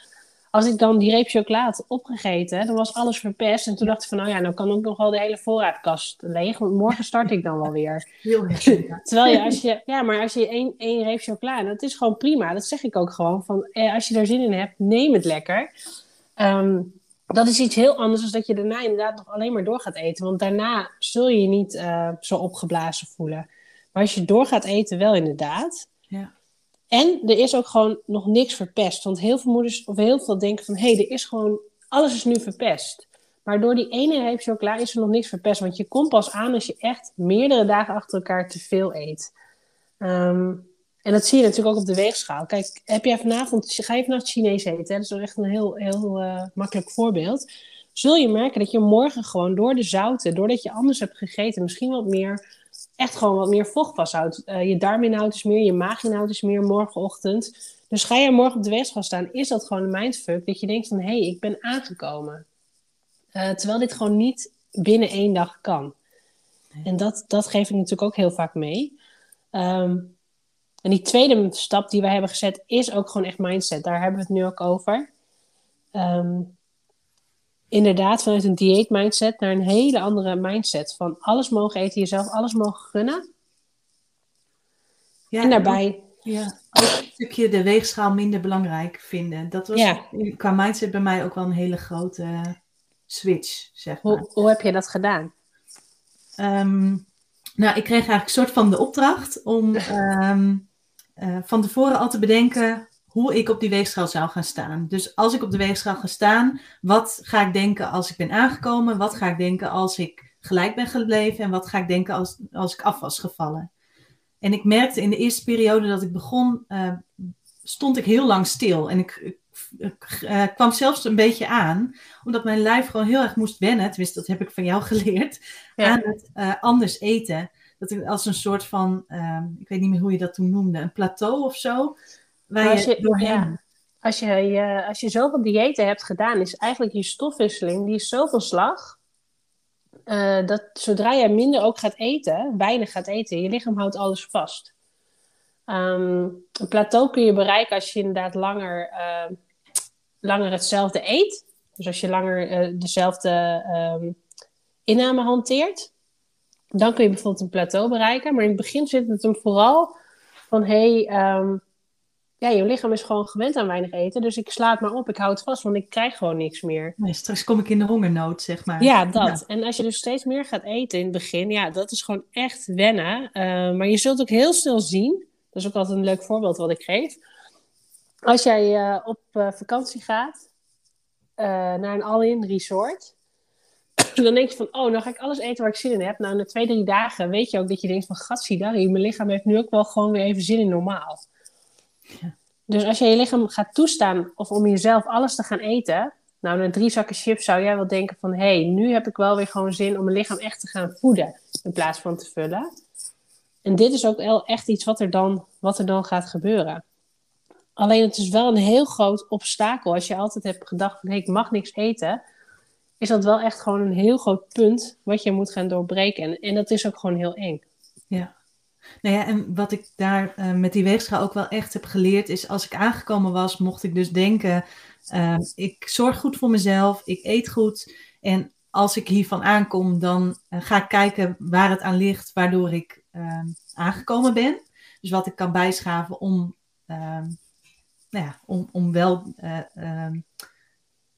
Als ik dan die reep chocola had opgegeten, dan was alles verpest. En toen dacht ik van, nou ja, dan kan ook nog wel de hele voorraadkast leeg. Want morgen start ik dan wel weer. (laughs) heel. (laughs) Terwijl je als je, ja, maar als je één, één reep chocola, en dat is gewoon prima. Dat zeg ik ook gewoon. Van, eh, als je daar zin in hebt, neem het lekker. Ehm, dat is iets heel anders dan dat je daarna inderdaad nog alleen maar door gaat eten. Want daarna zul je je niet eh, zo opgeblazen voelen. Maar als je door gaat eten, wel inderdaad. Ja. En er is ook gewoon nog niks verpest. Want heel veel moeders, of heel veel denken van... hé, hey, er is gewoon... alles is nu verpest. Maar door die ene reep chocola is er nog niks verpest. Want je komt pas aan als je echt meerdere dagen achter elkaar te veel eet. Ehm, en dat zie je natuurlijk ook op de weegschaal. Kijk, heb jij vanavond, ga je vanavond Chinees eten? Hè? Dat is wel echt een heel, heel eh, makkelijk voorbeeld. Zul je merken dat je morgen gewoon door de zouten, doordat je anders hebt gegeten, misschien wat meer, echt gewoon wat meer vocht vasthoudt. Eh, je darminhoud is meer, je maaginhoud is meer morgenochtend. Dus ga je morgen op de weegschaal staan, is dat gewoon een mindfuck. Dat je denkt van, hé, hey, ik ben aangekomen. Eh, terwijl dit gewoon niet binnen één dag kan. En dat, dat geef ik natuurlijk ook heel vaak mee. Ehm, en die tweede stap die wij hebben gezet is ook gewoon echt mindset. Daar hebben we het nu ook over. Ehm, inderdaad, vanuit een dieet mindset naar een hele andere mindset. Van alles mogen eten, jezelf alles mogen gunnen. Ja, en daarbij, Ja, ook een stukje de weegschaal minder belangrijk vinden. Dat was Ja. qua mindset bij mij ook wel een hele grote switch, zeg maar. hoe, hoe heb je dat gedaan? Ehm, nou, ik kreeg eigenlijk een soort van de opdracht om (laughs) ehm, eh, van tevoren al te bedenken hoe ik op die weegschaal zou gaan staan. Dus als ik op de weegschaal ga staan, wat ga ik denken als ik ben aangekomen? Wat ga ik denken als ik gelijk ben gebleven? En wat ga ik denken als, als ik af was gevallen? En ik merkte in de eerste periode dat ik begon, eh, stond ik heel lang stil. En ik, ik, ik, eh, kwam zelfs een beetje aan, omdat mijn lijf gewoon heel erg moest wennen. Tenminste, dat heb ik van jou (laughs) geleerd Ja. aan het eh, anders eten. Dat ik als een soort van, ik weet niet meer hoe je dat toen noemde, een plateau of zo. Waar Maar als je, je- doorheen. ja. Als je, je, als je zoveel diëten hebt gedaan, is eigenlijk je stofwisseling, die is zoveel slag. eh, dat zodra jij minder ook gaat eten, weinig gaat eten, je lichaam houdt alles vast. Ehm, een plateau kun je bereiken als je inderdaad langer, eh, langer hetzelfde eet. Dus als je langer eh, dezelfde ehm, inname hanteert, dan kun je bijvoorbeeld een plateau bereiken. Maar in het begin zit het hem vooral van hey, ehm, ja, je lichaam is gewoon gewend aan weinig eten. Dus ik sla het maar op, ik hou het vast, want ik krijg gewoon niks meer. Nee, straks kom ik in de hongernood, zeg maar. Ja, dat. En als je dus steeds meer gaat eten in het begin, ja, dat is gewoon echt wennen. Eh, maar je zult ook heel snel zien, dat is ook altijd een leuk voorbeeld wat ik geef. Als jij eh, op eh, vakantie gaat naar een all-in resort, (clears throat) dan denk je van, oh, nou ga ik alles eten waar ik zin in heb. Nou, na twee, drie dagen weet je ook dat je denkt van, gatsidari, mijn lichaam heeft nu ook wel gewoon weer even zin in normaal. Dus als je je lichaam gaat toestaan of om jezelf alles te gaan eten, nou, na drie zakken chips zou jij wel denken van... hé, hey, nu heb ik wel weer gewoon zin om mijn lichaam echt te gaan voeden... in plaats van te vullen. En dit is ook wel echt iets wat er dan, wat er dan gaat gebeuren. Alleen het is wel een heel groot obstakel. Als je altijd hebt gedacht van... hé, ik mag niks eten... is dat wel echt gewoon een heel groot punt... wat je moet gaan doorbreken. En, en dat is ook gewoon heel eng. Nou ja, en wat ik daar eh, met die weegschaal ook wel echt heb geleerd, is als ik aangekomen was, mocht ik dus denken, eh, ik zorg goed voor mezelf, ik eet goed. En als ik hiervan aankom, dan eh, ga ik kijken waar het aan ligt, waardoor ik aangekomen ben. Dus wat ik kan bijschaven om, nou ja, om, om wel.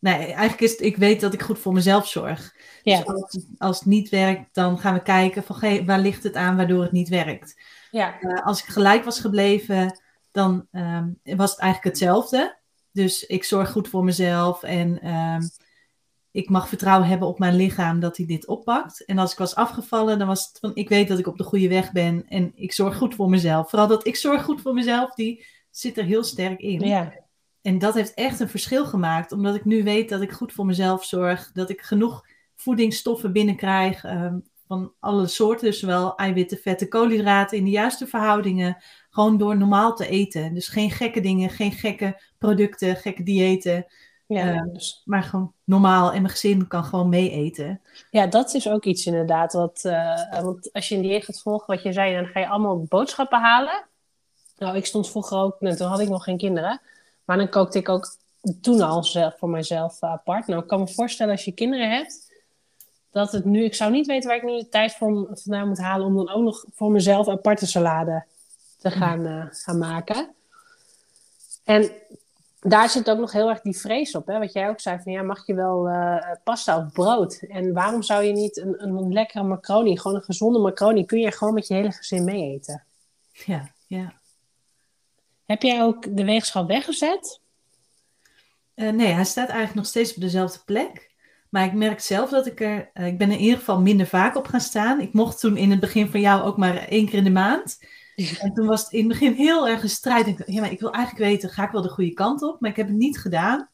Eh, eh, nee, eigenlijk is het, ik weet dat ik goed voor mezelf zorg. Ja, Dus als, als het niet werkt, dan gaan we kijken van hey, waar ligt het aan waardoor het niet werkt. ja. Uh, als ik gelijk was gebleven, dan um, was het eigenlijk hetzelfde. Dus ik zorg goed voor mezelf en um, ik mag vertrouwen hebben op mijn lichaam dat hij dit oppakt. En als ik was afgevallen, dan was het van ik weet dat ik op de goede weg ben en ik zorg goed voor mezelf. Vooral dat ik zorg goed voor mezelf, die zit er heel sterk in. Ja. En dat heeft echt een verschil gemaakt, omdat ik nu weet dat ik goed voor mezelf zorg, dat ik genoeg voedingsstoffen binnenkrijg ehm, van alle soorten, zowel eiwitten, vetten, koolhydraten in de juiste verhoudingen, gewoon door normaal te eten. Dus geen gekke dingen, geen gekke producten, gekke diëten. Ja, Ehm, dus, Maar gewoon normaal en mijn gezin kan gewoon mee eten. ja, dat is ook iets inderdaad. Wat, eh, want als je een dieet gaat volgen, wat je zei, dan ga je allemaal boodschappen halen. Nou, ik stond vroeger ook, nou, toen had ik nog geen kinderen. Maar dan kookte ik ook toen al zelf, voor mijzelf eh, apart. Nou, ik kan me voorstellen als je kinderen hebt, dat het nu, ik zou niet weten waar ik nu de tijd voor vandaan moet halen om dan ook nog voor mezelf aparte salade te gaan, eh, gaan maken. En daar zit ook nog heel erg die vrees op, hè? wat jij ook zei, van ja, mag je wel eh, pasta of brood? En waarom zou je niet een, een lekkere macaroni, gewoon een gezonde macaroni, kun je gewoon met je hele gezin mee eten? Ja, ja. Heb jij ook de weegschaal weggezet? Eh, nee, hij staat eigenlijk nog steeds op dezelfde plek. Maar ik merk zelf dat ik er, eh, ik ben er in ieder geval minder vaak op gaan staan. Ik mocht toen in het begin van jou ook maar één keer in de maand. En toen was het in het begin heel erg een strijd. Ik dacht, ja, maar ik wil eigenlijk weten, ga ik wel de goede kant op? Maar ik heb het niet gedaan.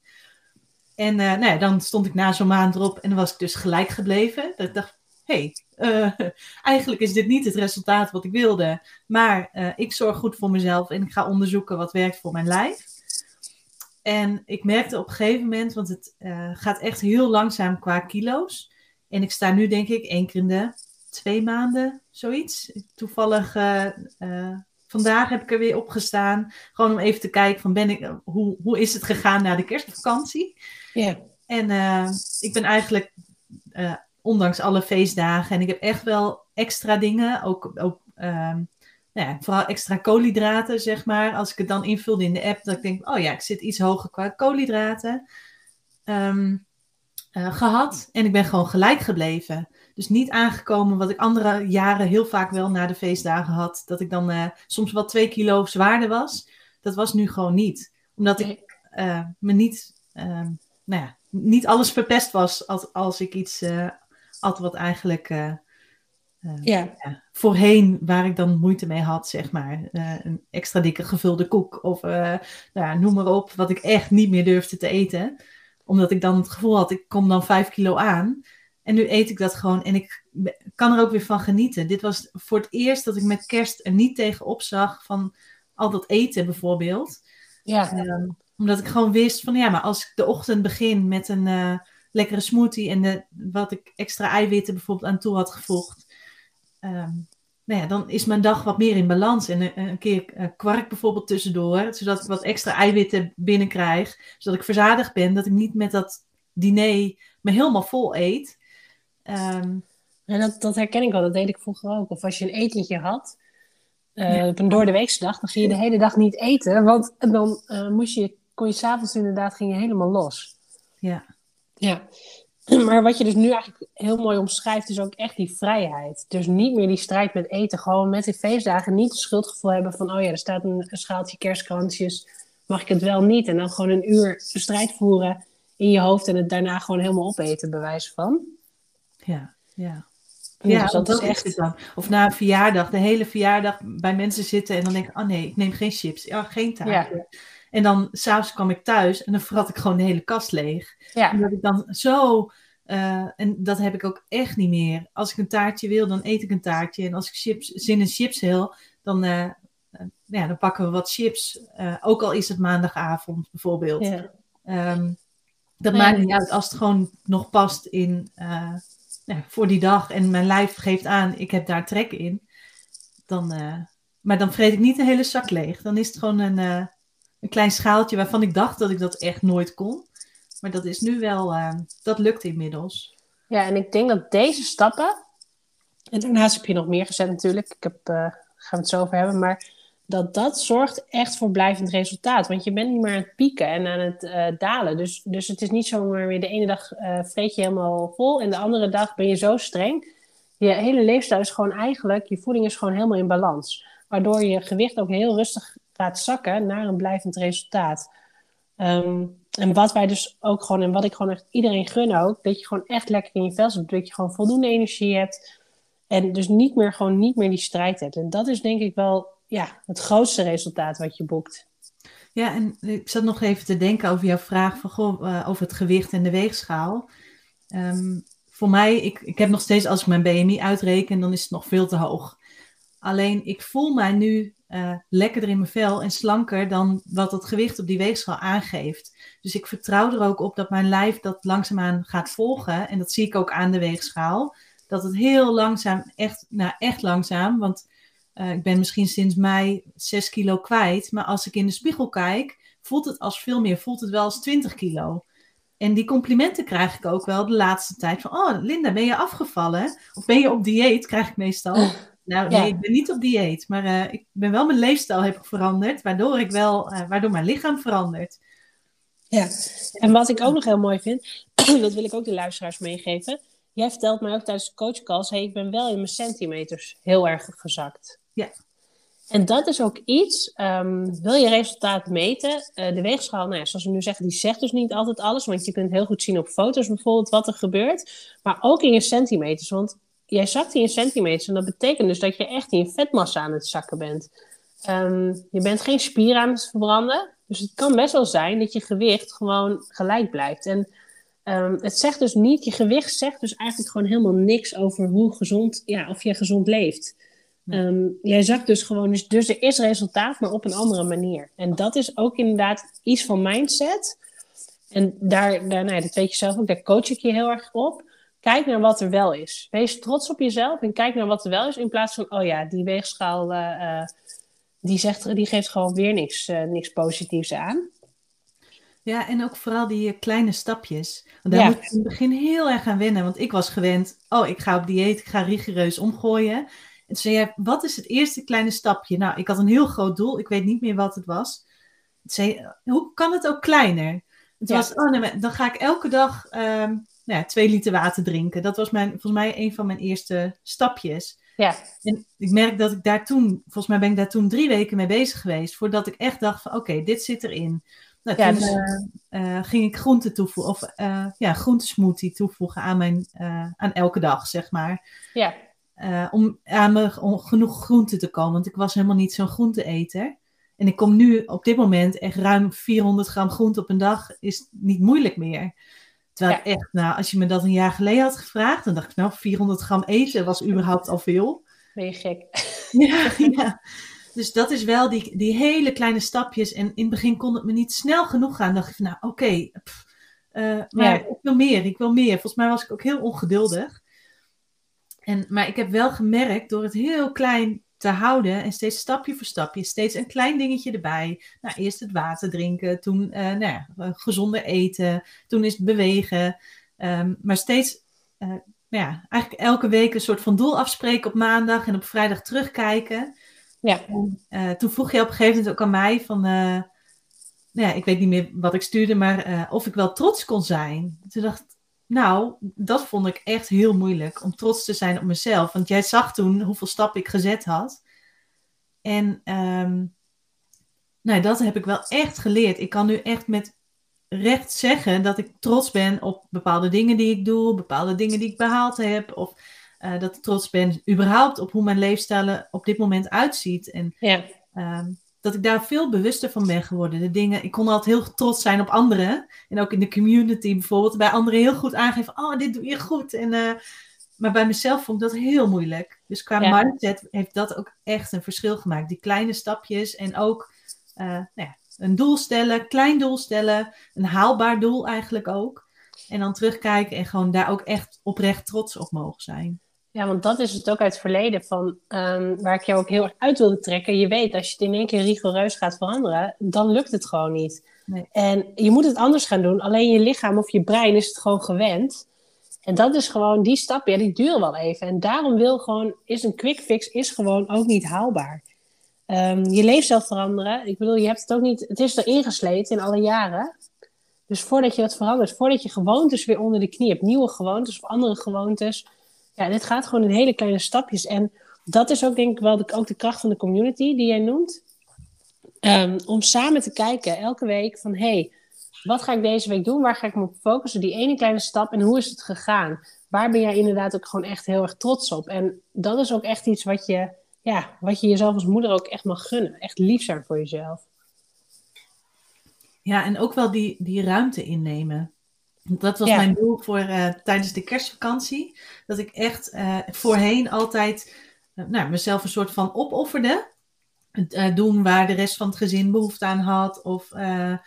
En nou ja, dan stond ik na zo'n maand erop en dan was ik dus gelijk gebleven. Dat ik dacht, hey, eh, (laughs) eigenlijk is dit niet het resultaat wat ik wilde. Maar eh, ik zorg goed voor mezelf en ik ga onderzoeken wat werkt voor mijn lijf. En ik merkte op een gegeven moment, want het eh, gaat echt heel langzaam qua kilo's. En ik sta nu denk ik één keer in de twee maanden, zoiets. Toevallig vandaag heb ik er weer opgestaan. Gewoon om even te kijken van ben ik, hoe, hoe is het gegaan na de kerstvakantie. Ja. En ik ben eigenlijk, eh, ondanks alle feestdagen, en ik heb echt wel extra dingen, ook, ook ehm, nou ja, vooral extra koolhydraten, zeg maar. Als ik het dan invulde in de app, dat ik denk, oh ja, ik zit iets hoger qua koolhydraten. eh, gehad. En ik ben gewoon gelijk gebleven. Dus niet aangekomen wat ik andere jaren heel vaak wel na de feestdagen had. Dat ik dan eh, soms wel twee kilo zwaarder was. Dat was nu gewoon niet. Omdat ik eh, me niet, ehm, nou ja, niet alles verpest was als, als ik iets at wat eigenlijk uh, uh, Ja. ja, voorheen waar ik dan moeite mee had, zeg maar. Uh, een extra dikke gevulde koek of nou ja, noem maar op, wat ik echt niet meer durfde te eten. Omdat ik dan het gevoel had, ik kom dan vijf kilo aan. En nu eet ik dat gewoon en ik kan er ook weer van genieten. Dit was voor het eerst dat ik met kerst er niet tegenop zag van al dat eten bijvoorbeeld. Ja. Um, omdat ik gewoon wist van ja, maar als ik de ochtend begin met een uh, lekkere smoothie en de, wat ik extra eiwitten bijvoorbeeld aan toe had gevoegd. Um, nou ja, dan is mijn dag wat meer in balans. En een, een keer uh, kwark bijvoorbeeld tussendoor, zodat ik wat extra eiwitten binnenkrijg. Zodat ik verzadigd ben, dat ik niet met dat diner me helemaal vol eet. Um, en dat, dat herken ik wel, dat deed ik vroeger ook. Of als je een etentje had, uh, ja. op een door de weekse dag, dan ging je de hele dag niet eten. Want dan uh, moest je, kon je s'avonds inderdaad ging je helemaal los. Ja. Ja. (clears throat) Maar wat je dus nu eigenlijk heel mooi omschrijft, is ook echt die vrijheid. Dus niet meer die strijd met eten. Gewoon met die feestdagen niet het schuldgevoel hebben van... oh ja, er staat een, schaaltje kerstkrantjes. Mag ik het wel niet? En dan gewoon een uur de strijd voeren in je hoofd... en het daarna gewoon helemaal opeten, bewijs van. Ja, ja. Ja, dus dat, dat, is echt. Is dan. Of na een verjaardag, de hele verjaardag bij mensen zitten en dan denk ik, oh nee, ik neem geen chips, ja, geen taartje. Ja. En dan s'avonds kwam ik thuis en dan vrat ik gewoon de hele kast leeg. Ja. En dat ik dan zo, uh, en dat heb ik ook echt niet meer. Als ik een taartje wil, dan eet ik een taartje. En als ik chips, zin in chips wil, dan, uh, uh, ja, dan pakken we wat chips. ook al is het maandagavond bijvoorbeeld. Ja. Um, dat maakt niet uit als het gewoon nog past in nou, voor die dag en mijn lijf geeft aan, ik heb daar trek in, dan, maar dan vreet ik niet de hele zak leeg. Dan is het gewoon een, een klein schaaltje waarvan ik dacht dat ik dat echt nooit kon. Maar dat is nu wel, uh, dat lukt inmiddels. Ja, en ik denk dat deze stappen, en daarnaast heb je nog meer gezet natuurlijk, ik heb, gaan we het zo over hebben, maar dat dat zorgt echt voor blijvend resultaat. Want je bent niet meer aan het pieken en aan het uh, dalen. Dus, dus het is niet zomaar weer de ene dag vreet je helemaal vol en de andere dag ben je zo streng. Je hele leefstijl is gewoon eigenlijk, je voeding is gewoon helemaal in balans. Waardoor je gewicht ook heel rustig gaat zakken naar een blijvend resultaat. Um, en wat wij dus ook gewoon, en wat ik gewoon echt iedereen gun ook, dat je gewoon echt lekker in je vel zit, dat je gewoon voldoende energie hebt. En dus niet meer, gewoon niet meer die strijd hebt. En dat is denk ik wel ja, het grootste resultaat wat je boekt. Ja, en ik zat nog even te denken over jouw vraag van, goh, uh, over het gewicht en de weegschaal. Um, voor mij, ik, ik heb nog steeds, als ik mijn BMI uitreken, dan is het nog veel te hoog. Alleen ik voel mij nu uh, lekkerder in mijn vel en slanker dan wat het gewicht op die weegschaal aangeeft. Dus ik vertrouw er ook op dat mijn lijf dat langzaamaan gaat volgen. En dat zie ik ook aan de weegschaal. Dat het heel langzaam, echt, nou echt langzaam, want uh, ik ben misschien sinds mei 6 kilo kwijt. Maar als ik in de spiegel kijk, voelt het als veel meer, voelt het wel als 20 kilo. En die complimenten krijg ik ook wel de laatste tijd. Van, oh Linda, ben je afgevallen? Of ben je op dieet? Krijg ik meestal. Nou, nee, ik ben niet op dieet. Maar uh, ik ben wel mijn leefstijl heb ik veranderd. Waardoor, ik wel, uh, waardoor mijn lichaam verandert. Ja, en wat ik ook nog heel mooi vind. (clears throat) dat wil ik ook de luisteraars meegeven. Jij vertelt mij ook tijdens de coachcalls. Hey, ik ben wel in mijn centimeters heel erg gezakt. Ja. En dat is ook iets, um, wil je resultaat meten? Uh, de weegschaal, nou ja, zoals we nu zeggen, die zegt dus niet altijd alles. Want je kunt heel goed zien op foto's bijvoorbeeld wat er gebeurt. Maar ook in je centimeters. Want jij zakt in centimeters. En dat betekent dus dat je echt in je vetmassa aan het zakken bent. Um, je bent geen spier aan het verbranden. Dus het kan best wel zijn dat je gewicht gewoon gelijk blijft. En um, het zegt dus niet, je gewicht zegt dus eigenlijk gewoon helemaal niks over hoe gezond, ja, of je gezond leeft. Um, jij zakt dus gewoon, dus, dus er is resultaat, maar op een andere manier. En dat is ook inderdaad iets van mindset. En daar, daar nou ja, dat weet je zelf ook, daar coach ik je heel erg op. Kijk naar wat er wel is. Wees trots op jezelf en kijk naar wat er wel is. In plaats van, oh ja, die weegschaal, uh, uh, die, zegt, die geeft gewoon weer niks, uh, niks positiefs aan. Ja, en ook vooral die kleine stapjes. Want daar ja. moet je in het begin heel erg aan wennen. Want ik was gewend, oh, ik ga op dieet, ik ga rigoureus omgooien. En toen zei jij, wat is het eerste kleine stapje? Nou, ik had een heel groot doel. Ik weet niet meer wat het was. Toen zei hoe kan het ook kleiner? Het ja. was, oh nee, dan ga ik elke dag um, nou ja, twee liter water drinken. Dat was mijn, volgens mij een van mijn eerste stapjes. Ja. En ik merk dat ik daar toen, volgens mij ben ik daar toen drie weken mee bezig geweest. Voordat ik echt dacht van, oké, okay, dit zit erin. Nou, ja, toen dus... uh, uh, ging ik groenten toevoegen, of uh, ja, groentesmoothie toevoegen aan, mijn, aan elke dag, zeg maar. Ja. Om aan me om genoeg groente te komen. Want ik was helemaal niet zo'n groenteeter. En ik kom nu op dit moment echt ruim 400 gram groente op een dag. Is niet moeilijk meer. Terwijl ja. echt, nou, als je me dat een jaar geleden had gevraagd, dan dacht ik, nou, 400 gram eten was überhaupt al veel. Ben je gek? (laughs) Ja, ja. Dus dat is wel die, die hele kleine stapjes. En in het begin kon het me niet snel genoeg gaan. Dan dacht ik van, nou, oké, okay, uh, maar ja. ik wil meer, ik wil meer. Volgens mij was ik ook heel ongeduldig. En, maar ik heb wel gemerkt, door het heel klein te houden en steeds stapje voor stapje, steeds een klein dingetje erbij. Nou, eerst het water drinken, toen uh, nou ja, gezonder eten, toen is het bewegen. Um, maar steeds, uh, nou ja, eigenlijk elke week een soort van doel afspreken op maandag en op vrijdag terugkijken. Ja. En, uh, toen vroeg je op een gegeven moment ook aan mij van, nou ja, ik weet niet meer wat ik stuurde, maar of ik wel trots kon zijn. Toen dacht ik, nou, dat vond ik echt heel moeilijk om trots te zijn op mezelf. Want jij zag toen hoeveel stappen ik gezet had. En um, nou, dat heb ik wel echt geleerd. Ik kan nu echt met recht zeggen dat ik trots ben op bepaalde dingen die ik doe, bepaalde dingen die ik behaald heb. Of uh, dat ik trots ben überhaupt op hoe mijn leefstijl op dit moment uitziet. En ja. um, dat ik daar veel bewuster van ben geworden. De dingen, ik kon altijd heel trots zijn op anderen. En ook in de community bijvoorbeeld. Bij anderen heel goed aangeven. Oh, dit doe je goed. En, uh, maar bij mezelf vond ik dat heel moeilijk. Dus qua ja. mindset heeft dat ook echt een verschil gemaakt. Die kleine stapjes. En ook uh, nou ja, een doel stellen. Klein doel stellen. Een haalbaar doel eigenlijk ook. En dan terugkijken en gewoon daar ook echt oprecht trots op mogen zijn. Ja, want dat is het ook uit het verleden van um, waar ik jou ook heel erg uit wilde trekken. Je weet, als je het in één keer rigoureus gaat veranderen, dan lukt het gewoon niet. Nee. En je moet het anders gaan doen. Alleen je lichaam of je brein is het gewoon gewend. En dat is gewoon, die stap, ja, die duurt wel even. En daarom wil gewoon, is een quick fix is gewoon ook niet haalbaar. Um, je leefstijl veranderen. Ik bedoel, je hebt het ook niet, het is erin gesleten in alle jaren. Dus voordat je wat verandert, voordat je gewoontes weer onder de knie hebt, nieuwe gewoontes of andere gewoontes ja, dit gaat gewoon in hele kleine stapjes. En dat is ook denk ik wel de, ook de kracht van de community die jij noemt. Um, om samen te kijken elke week van hey, wat ga ik deze week doen? Waar ga ik me op focussen? Die ene kleine stap en hoe is het gegaan? Waar ben jij inderdaad ook gewoon echt heel erg trots op? En dat is ook echt iets wat je, ja, wat je jezelf als moeder ook echt mag gunnen. Echt lief zijn voor jezelf. Ja, en ook wel die, die ruimte innemen. Dat was mijn doel voor uh, tijdens de kerstvakantie. Dat ik echt uh, voorheen altijd uh, nou, mezelf een soort van opofferde. doen waar de rest van het gezin behoefte aan had. Of, nou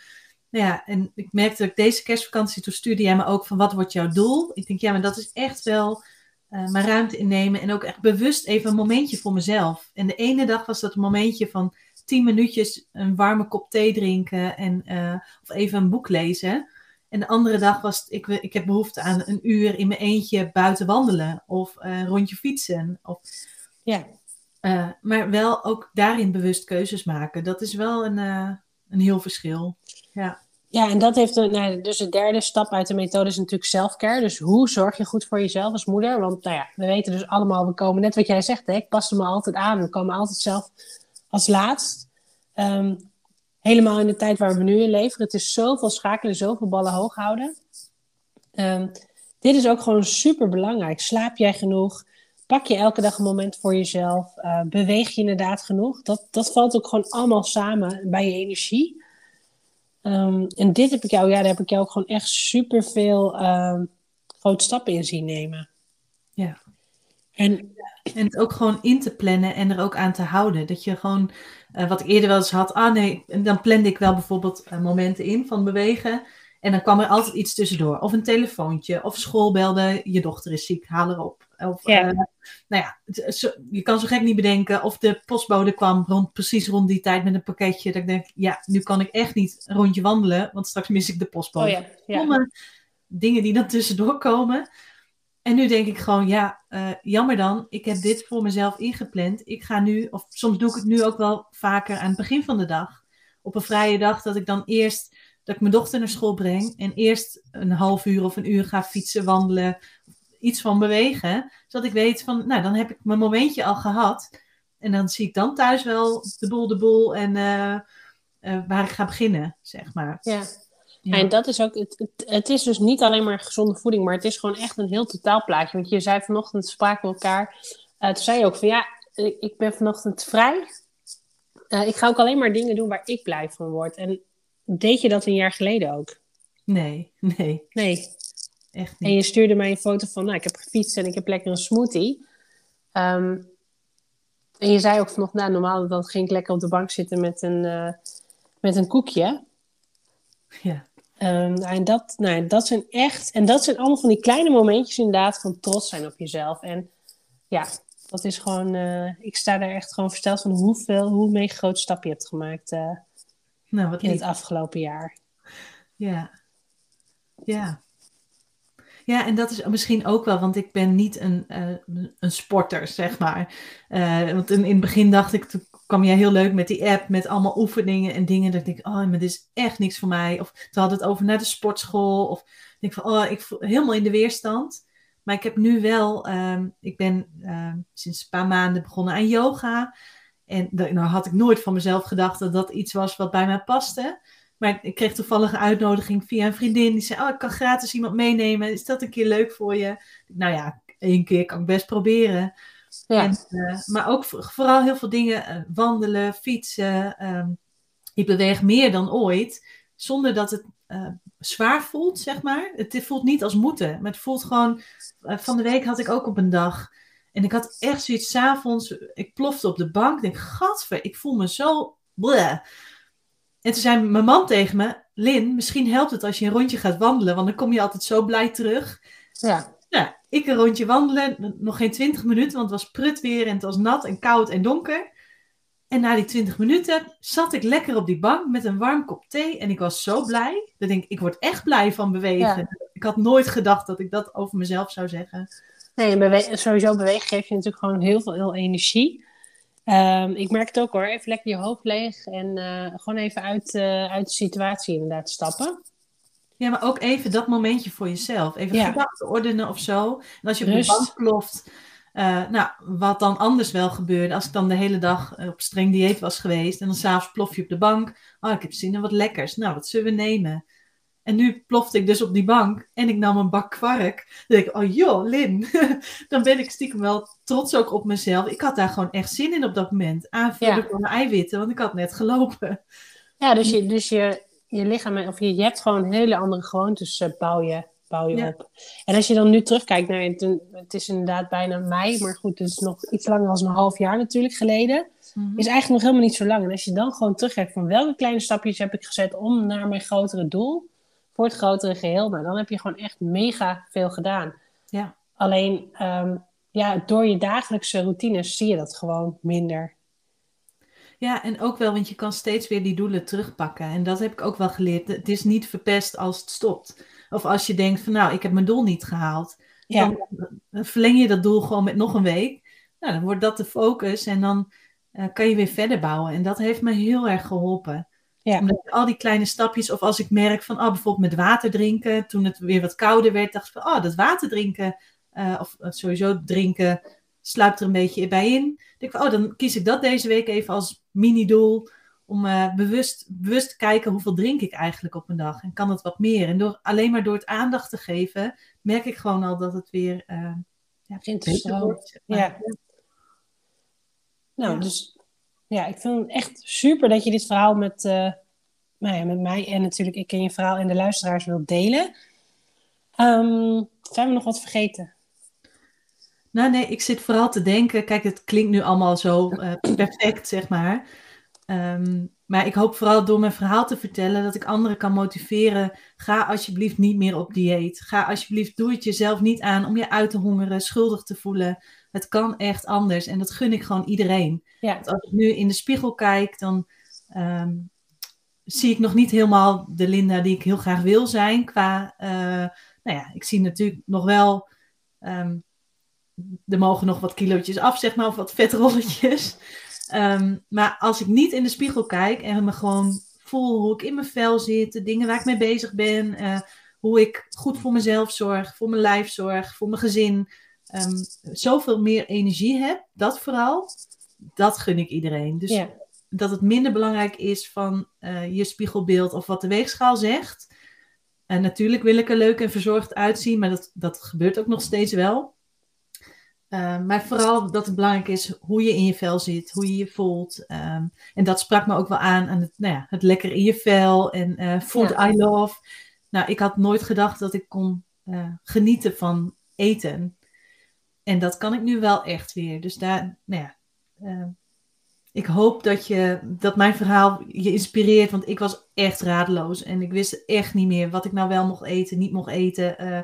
ja, en ik merkte dat deze kerstvakantie, toen stuurde jij me ook van wat wordt jouw doel? Ik denk, ja, maar dat is echt wel mijn ruimte innemen. En ook echt bewust even een momentje voor mezelf. En de ene dag was dat een momentje van tien minuutjes een warme kop thee drinken. En, of even een boek lezen. En de andere dag was het, ik, ik heb behoefte aan een uur in mijn eentje buiten wandelen of een rondje fietsen. Of, ja. Uh, maar wel ook daarin bewust keuzes maken. Dat is wel een, uh, een heel verschil. Ja. Ja, en dat heeft een, nou, dus de derde stap uit de methode is natuurlijk selfcare. Dus hoe zorg je goed voor jezelf als moeder? Want nou ja, we weten dus allemaal, we komen net wat jij zegt, hè, ik pas me altijd aan. We komen altijd zelf als laatst. Um, helemaal in de tijd waar we nu in leven. Het is zoveel schakelen, zoveel ballen hoog houden. Um, dit is ook gewoon super belangrijk. Slaap jij genoeg? Pak je elke dag een moment voor jezelf? Uh, beweeg je inderdaad genoeg? Dat, dat valt ook gewoon allemaal samen bij je energie. Um, en dit heb ik jou, ja, daar heb ik jou ook gewoon echt super veel uh, grote stappen in zien nemen. Ja. En, en het ook gewoon in te plannen en er ook aan te houden. Dat je gewoon uh, wat ik eerder wel eens had, ah nee, dan plande ik wel bijvoorbeeld uh, momenten in van bewegen. En dan kwam er altijd iets tussendoor. Of een telefoontje, of school belde, je dochter is ziek, haal erop. Of, ja. Uh, nou ja, je kan zo gek niet bedenken. Of de postbode kwam rond, precies rond die tijd met een pakketje. Dat ik denk, ja, nu kan ik echt niet een rondje wandelen, want straks mis ik de postbode. Oh ja, ja. dingen die dan tussendoor komen. En nu denk ik gewoon, ja, uh, jammer dan. Ik heb dit voor mezelf ingepland. Ik ga nu, of soms doe ik het nu ook wel vaker aan het begin van de dag. Op een vrije dag dat ik dan eerst, dat ik mijn dochter naar school breng. En eerst een half uur of een uur ga fietsen, wandelen. Iets van bewegen. Zodat ik weet van, nou dan heb ik mijn momentje al gehad. En dan zie ik dan thuis wel de boel de boel en uh, uh, waar ik ga beginnen, zeg maar. Ja. Ja. En dat is ook, het, het, is dus niet alleen maar gezonde voeding, maar het is gewoon echt een heel totaalplaatje. Want je zei vanochtend, spraken we elkaar, uh, toen zei je ook van ja, ik ben vanochtend vrij. Uh, ik ga ook alleen maar dingen doen waar ik blij van word. En deed je dat een jaar geleden ook? Nee, nee. Nee. Echt niet. En je stuurde mij een foto van, nou, ik heb gefietst en ik heb lekker een smoothie. Um, en je zei ook vanochtend, nou, normaal dan ging ik lekker op de bank zitten met een, uh, met een koekje. Ja. Um, en dat, nou, dat zijn echt, en dat zijn allemaal van die kleine momentjes inderdaad van trots zijn op jezelf. En ja, dat is gewoon, uh, ik sta daar echt gewoon versteld van hoeveel, hoe mee grote stap je hebt gemaakt uh, nou, wat in het afgelopen jaar. Ja, ja. Ja, en dat is misschien ook wel, want ik ben niet een, uh, een sporter, zeg maar. want in, in het begin dacht ik, kwam jij heel leuk met die app, met allemaal oefeningen en dingen. Dat ik oh, maar dit is echt niks voor mij. Of ze hadden het over naar de sportschool. Of denk van, oh, ik voel helemaal in de weerstand. Maar ik heb nu wel, um, ik ben um, sinds een paar maanden begonnen aan yoga. En nou had ik nooit van mezelf gedacht dat dat iets was wat bij mij paste. Maar ik kreeg toevallig een uitnodiging via een vriendin. Die zei, oh, ik kan gratis iemand meenemen. Is dat een keer leuk voor je? Nou ja, één keer kan ik best proberen. Ja. En, uh, maar ook vooral heel veel dingen, uh, wandelen, fietsen. Um, ik beweeg meer dan ooit, zonder dat het uh, zwaar voelt, zeg maar. Het voelt niet als moeten, maar het voelt gewoon... van de week had ik ook op een dag... En ik had echt zoiets s'avonds, ik plofte op de bank. Ik denk, gadver, ik voel me zo... Bleh. En toen zei mijn man tegen me, Lin, misschien helpt het als je een rondje gaat wandelen, want dan kom je altijd zo blij terug. Ja. Nou, ik een rondje wandelen, nog geen 20 minuten, want het was prut weer en het was nat en koud en donker. En na die 20 minuten zat ik lekker op die bank met een warm kop thee en ik was zo blij. Dan denk ik, ik word echt blij van bewegen. Ja. Ik had nooit gedacht dat ik dat over mezelf zou zeggen. Nee, bewe sowieso bewegen geeft je natuurlijk gewoon heel veel heel energie. Um, ik merk het ook hoor, even lekker je hoofd leeg en uh, gewoon even uit, uh, uit de situatie inderdaad stappen. Ja, maar ook even dat momentje voor jezelf. Even ja. gedachten ordenen of zo. En als je op de bank ploft, uh, nou, wat dan anders wel gebeurde. Als ik dan de hele dag op streng dieet was geweest. En dan s'avonds plof je op de bank. Oh, ik heb zin in wat lekkers. Nou, wat zullen we nemen? En nu plofte ik dus op die bank en ik nam een bak kwark. Dan denk ik, oh joh, Lin. (laughs) dan ben ik stiekem wel trots ook op mezelf. Ik had daar gewoon echt zin in op dat moment. Aanvullen Ja. van mijn eiwitten, want ik had net gelopen. Ja, dus je, dus je, je lichaam, of je, je hebt gewoon hele andere gewoontes, eh, bouw je, bouw je Ja. op. En als je dan nu terugkijkt naar, het, het is inderdaad bijna mei, maar goed, het is nog iets langer dan een half jaar natuurlijk geleden. Mhm. Is eigenlijk nog helemaal niet zo lang. En als je dan gewoon terugkijkt van welke kleine stapjes heb ik gezet om naar mijn grotere doel, voor het grotere geheel, nou, dan heb je gewoon echt mega veel gedaan. Ja. Alleen, ehm, ja, door je dagelijkse routines zie je dat gewoon minder. Ja, en ook wel, want je kan steeds weer die doelen terugpakken. En dat heb ik ook wel geleerd. Het is niet verpest als het stopt. Of als je denkt van nou, ik heb mijn doel niet gehaald. Ja, Dan, dan verleng je dat doel gewoon met nog een week. Nou, dan wordt dat de focus en dan eh, kan je weer verder bouwen. En dat heeft me heel erg geholpen. Ja. Omdat al die kleine stapjes, of als ik merk van, oh, bijvoorbeeld met water drinken, toen het weer wat kouder werd, dacht ik van, oh, dat water drinken, eh, of eh, sowieso drinken, sluipt er een beetje bij in. Denk ik oh, dan kies ik dat deze week even als mini-doel, om eh, bewust, bewust te kijken hoeveel drink ik eigenlijk op een dag. En kan het wat meer? En door, alleen maar door het aandacht te geven, merk ik gewoon al dat het weer eh ja, beter stromen. wordt. Ja. Nou, Ja. dus ja, ik vind het echt super dat je dit verhaal met, eh, nou ja, met mij en natuurlijk ik en je verhaal en de luisteraars wilt delen. Ehm, zijn we nog wat vergeten? Nou nee, ik zit vooral te denken, kijk, het klinkt nu allemaal zo eh, perfect, zeg maar. Ehm, maar ik hoop vooral door mijn verhaal te vertellen dat ik anderen kan motiveren. Ga alsjeblieft niet meer op dieet. Ga alsjeblieft, doe het jezelf niet aan om je uit te hongeren, schuldig te voelen. Het kan echt anders en dat gun ik gewoon iedereen. Ja, Want als ik nu in de spiegel kijk, dan ehm, zie ik nog niet helemaal de Linda die ik heel graag wil zijn. Qua, eh, nou ja, ik zie natuurlijk nog wel, ehm, er mogen nog wat kilootjes af, zeg maar, of wat vetrolletjes. Ehm, maar als ik niet in de spiegel kijk en me gewoon voel hoe ik in mijn vel zit, de dingen waar ik mee bezig ben, eh, hoe ik goed voor mezelf zorg, voor mijn lijf zorg, voor mijn gezin, ehm, zoveel meer energie heb, dat vooral, dat gun ik iedereen. Dus ja, dat het minder belangrijk is van eh, je spiegelbeeld of wat de weegschaal zegt. En natuurlijk wil ik er leuk en verzorgd uitzien, maar dat, dat gebeurt ook nog steeds wel. Eh, maar vooral dat het belangrijk is hoe je in je vel zit, hoe je je voelt. Ehm, en dat sprak me ook wel aan aan het, nou ja, het lekker in je vel en eh, food Ja. I love. Nou, ik had nooit gedacht dat ik kon eh, genieten van eten. En dat kan ik nu wel echt weer. Dus daar, nou ja, eh, ik hoop dat, je, dat mijn verhaal je inspireert, want ik was echt radeloos en ik wist echt niet meer wat ik nou wel mocht eten, niet mocht eten. eh,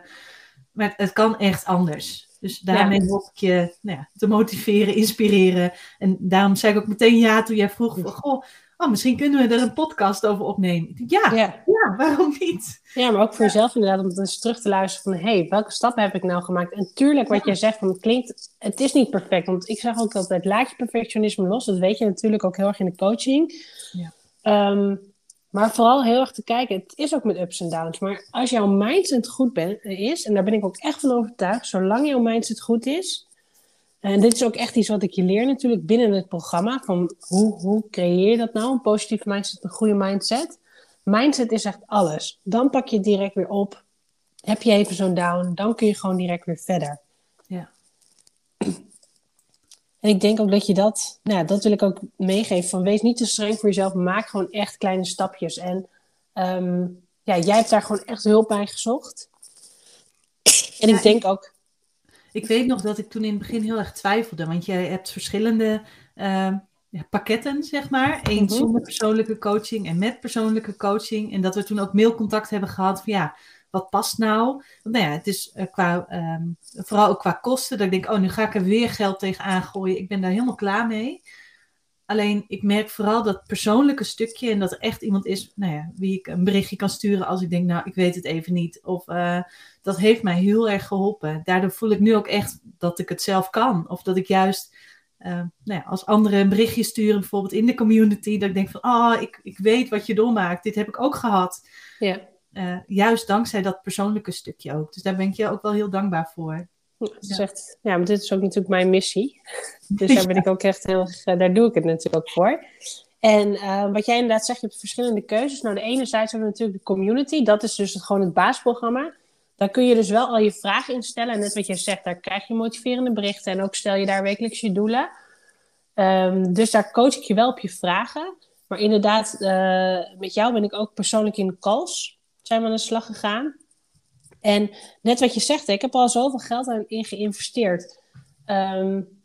maar het, het kan echt anders. Dus daarmee hoop ik je nou ja, te motiveren, inspireren. En daarom zei ik ook meteen ja toen jij vroeg van, goh, oh, misschien kunnen we er een podcast over opnemen. Ik dacht, ja, ja, ja. waarom niet? ja, maar ook voor jezelf inderdaad, om eens terug te luisteren van, hé, hey, welke stappen heb ik nou gemaakt? En tuurlijk, wat jij zegt, van, het klinkt, het is niet perfect. Want ik zeg ook altijd, laat je perfectionisme los. Dat weet je natuurlijk ook heel erg in de coaching. Ja. Ehm, maar vooral heel erg te kijken, het is ook met ups en downs. Maar als jouw mindset goed ben, is, en daar ben ik ook echt van overtuigd, zolang jouw mindset goed is, en dit is ook echt iets wat ik je leer natuurlijk binnen het programma, van hoe, hoe creëer je dat nou, een positieve mindset, een goede mindset. Mindset is echt alles. Dan pak je het direct weer op. Heb je even zo'n down, dan kun je gewoon direct weer verder. En ik denk ook dat je dat, nou, ja, dat wil ik ook meegeven. Van wees niet te streng voor jezelf, maak gewoon echt kleine stapjes. En ehm, ja, jij hebt daar gewoon echt hulp bij gezocht. En Ja, ik denk ook, Ik weet nog dat ik toen in het begin heel erg twijfelde, want je hebt verschillende ehm, pakketten, zeg maar. Eén Mhm. zonder persoonlijke coaching en met persoonlijke coaching. En dat we toen ook mailcontact hebben gehad van ja, wat past nou? Nou ja, het is eh, qua, ehm, vooral ook qua kosten, dat ik denk, oh, nu ga ik er weer geld tegenaan gooien. Ik ben daar helemaal klaar mee. Alleen, ik merk vooral dat persoonlijke stukje en dat er echt iemand is, nou ja, wie ik een berichtje kan sturen als ik denk, nou, ik weet het even niet. Of eh, dat heeft mij heel erg geholpen. Daardoor voel ik nu ook echt dat ik het zelf kan. Of dat ik juist, eh, nou ja, als anderen een berichtje sturen, bijvoorbeeld in de community, dat ik denk van, ah, ik, ik weet wat je doormaakt. Dit heb ik ook gehad. ja, Eh, juist dankzij dat persoonlijke stukje ook. Dus daar ben ik je ook wel heel dankbaar voor. echt, ja, maar dit is ook natuurlijk mijn missie. (laughs) Dus daar ben ik ook echt heel erg, eh, daar doe ik het natuurlijk ook voor. En uh, wat jij inderdaad zegt, je hebt verschillende keuzes. Nou, de ene zijde hebben we natuurlijk de community. Dat is dus het, gewoon het basisprogramma. Daar kun je dus wel al je vragen instellen. En net wat jij zegt, daar krijg je motiverende berichten. En ook stel je daar wekelijks je doelen. Um, dus daar coach ik je wel op je vragen. Maar inderdaad, uh, met jou ben ik ook persoonlijk in calls. Zijn we aan de slag gegaan. En net wat je zegt, ik heb al zoveel geld in geïnvesteerd. Um,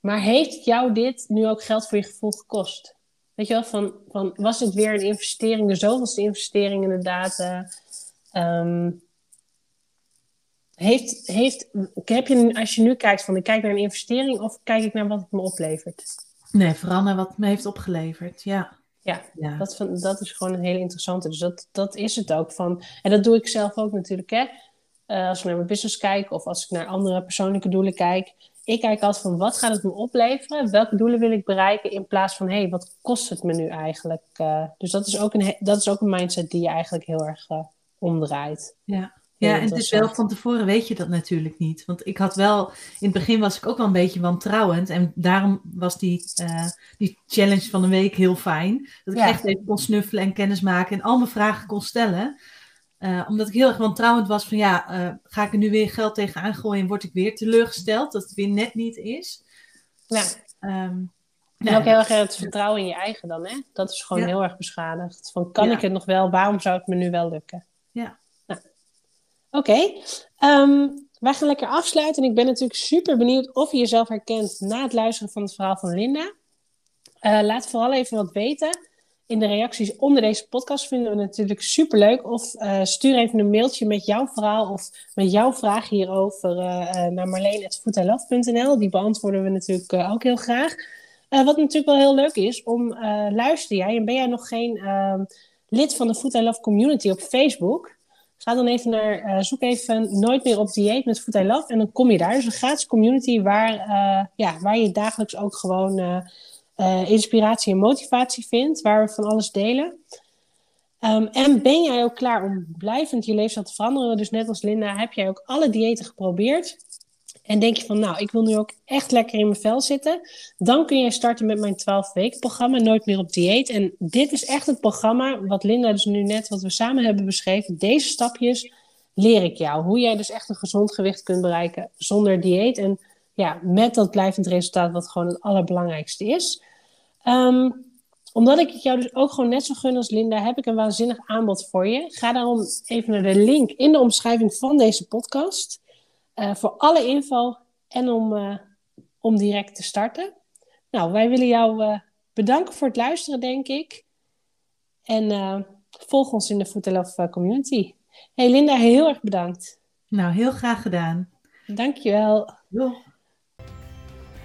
maar heeft jou dit nu ook geld voor je gevoel gekost? Weet je wel, van, van was het weer een investering, de zoveelste investering inderdaad? Um, heeft, heeft, heb je, als je nu kijkt van ik kijk naar een investering of kijk ik naar wat het me oplevert? Nee, vooral naar wat het me heeft opgeleverd, ja. Ja, ja. Dat, dat is gewoon een hele interessante. Dus dat, dat is het ook van. En dat doe ik zelf ook natuurlijk. Hè? Uh, als ik naar mijn business kijk of als ik naar andere persoonlijke doelen kijk. Ik kijk altijd van wat gaat het me opleveren? Welke doelen wil ik bereiken? In plaats van hé, hey, wat kost het me nu eigenlijk? Uh, dus dat is, ook een, dat is ook een mindset die je eigenlijk heel erg uh, omdraait. Ja. Ja, en het is wel van tevoren weet je dat natuurlijk niet. Want ik had wel, in het begin was ik ook wel een beetje wantrouwend. En daarom was die, uh, die challenge van een week heel fijn. Dat ik echt even kon snuffelen en kennis maken en al mijn vragen kon stellen. Uh, omdat ik heel erg wantrouwend was van ja, uh, ga ik er nu weer geld tegenaan gooien en word ik weer teleurgesteld dat het weer net niet is. Ja. Um, en ook heel erg het vertrouwen in je eigen dan, hè? Dat is gewoon heel erg beschadigd. Van kan ik het nog wel? Waarom zou het me nu wel lukken? Ja. Oké, um, wij gaan lekker afsluiten. En ik ben natuurlijk super benieuwd of je jezelf herkent na het luisteren van het verhaal van Linda. Uh, laat vooral even wat weten. In de reacties onder deze podcast vinden we natuurlijk super leuk. Of uh, stuur even een mailtje met jouw verhaal of met jouw vraag hierover uh, naar marleen.foodilove.nl. Die beantwoorden we natuurlijk ook heel graag. wat natuurlijk wel heel leuk is, om luister jij en ben jij nog geen ehm, lid van de Food I Love community op Facebook... Ga dan even naar, uh, zoek even Nooit meer op dieet met Food I Love. En dan kom je daar. Dus een gratis community waar, uh, ja, waar je dagelijks ook gewoon uh, inspiratie en motivatie vindt. Waar we van alles delen. Um, en ben jij ook klaar om blijvend je leefstijl te veranderen? Dus net als Linda, heb jij ook alle diëten geprobeerd? En denk je van, nou, ik wil nu ook echt lekker in mijn vel zitten. Dan kun je starten met mijn 12 weken programma, Nooit meer op dieet. En dit is echt het programma wat Linda dus nu net, wat we samen hebben beschreven. Deze stapjes leer ik jou. Hoe jij dus echt een gezond gewicht kunt bereiken zonder dieet. En ja, met dat blijvend resultaat wat gewoon het allerbelangrijkste is. Um, omdat ik het jou dus ook gewoon net zo gun als Linda, heb ik een waanzinnig aanbod voor je. Ga daarom even naar de link in de omschrijving van deze podcast. Uh, voor alle info en om, uh, om direct te starten. Nou, wij willen jou uh, bedanken voor het luisteren, denk ik. En volg ons in de Food Love community. Hey Linda, heel erg bedankt. Nou, heel graag gedaan. Dankjewel. Jo.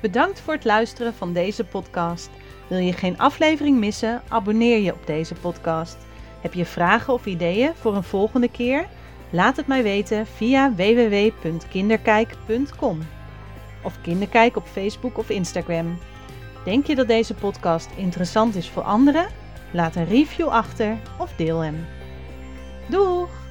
Bedankt voor het luisteren van deze podcast. Wil je geen aflevering missen? Abonneer je op deze podcast. Heb je vragen of ideeën voor een volgende keer? Laat het mij weten via www.kinderkijk.com of Kinderkijk op Facebook of Instagram. Denk je dat deze podcast interessant is voor anderen? Laat een review achter of deel hem. Doeg!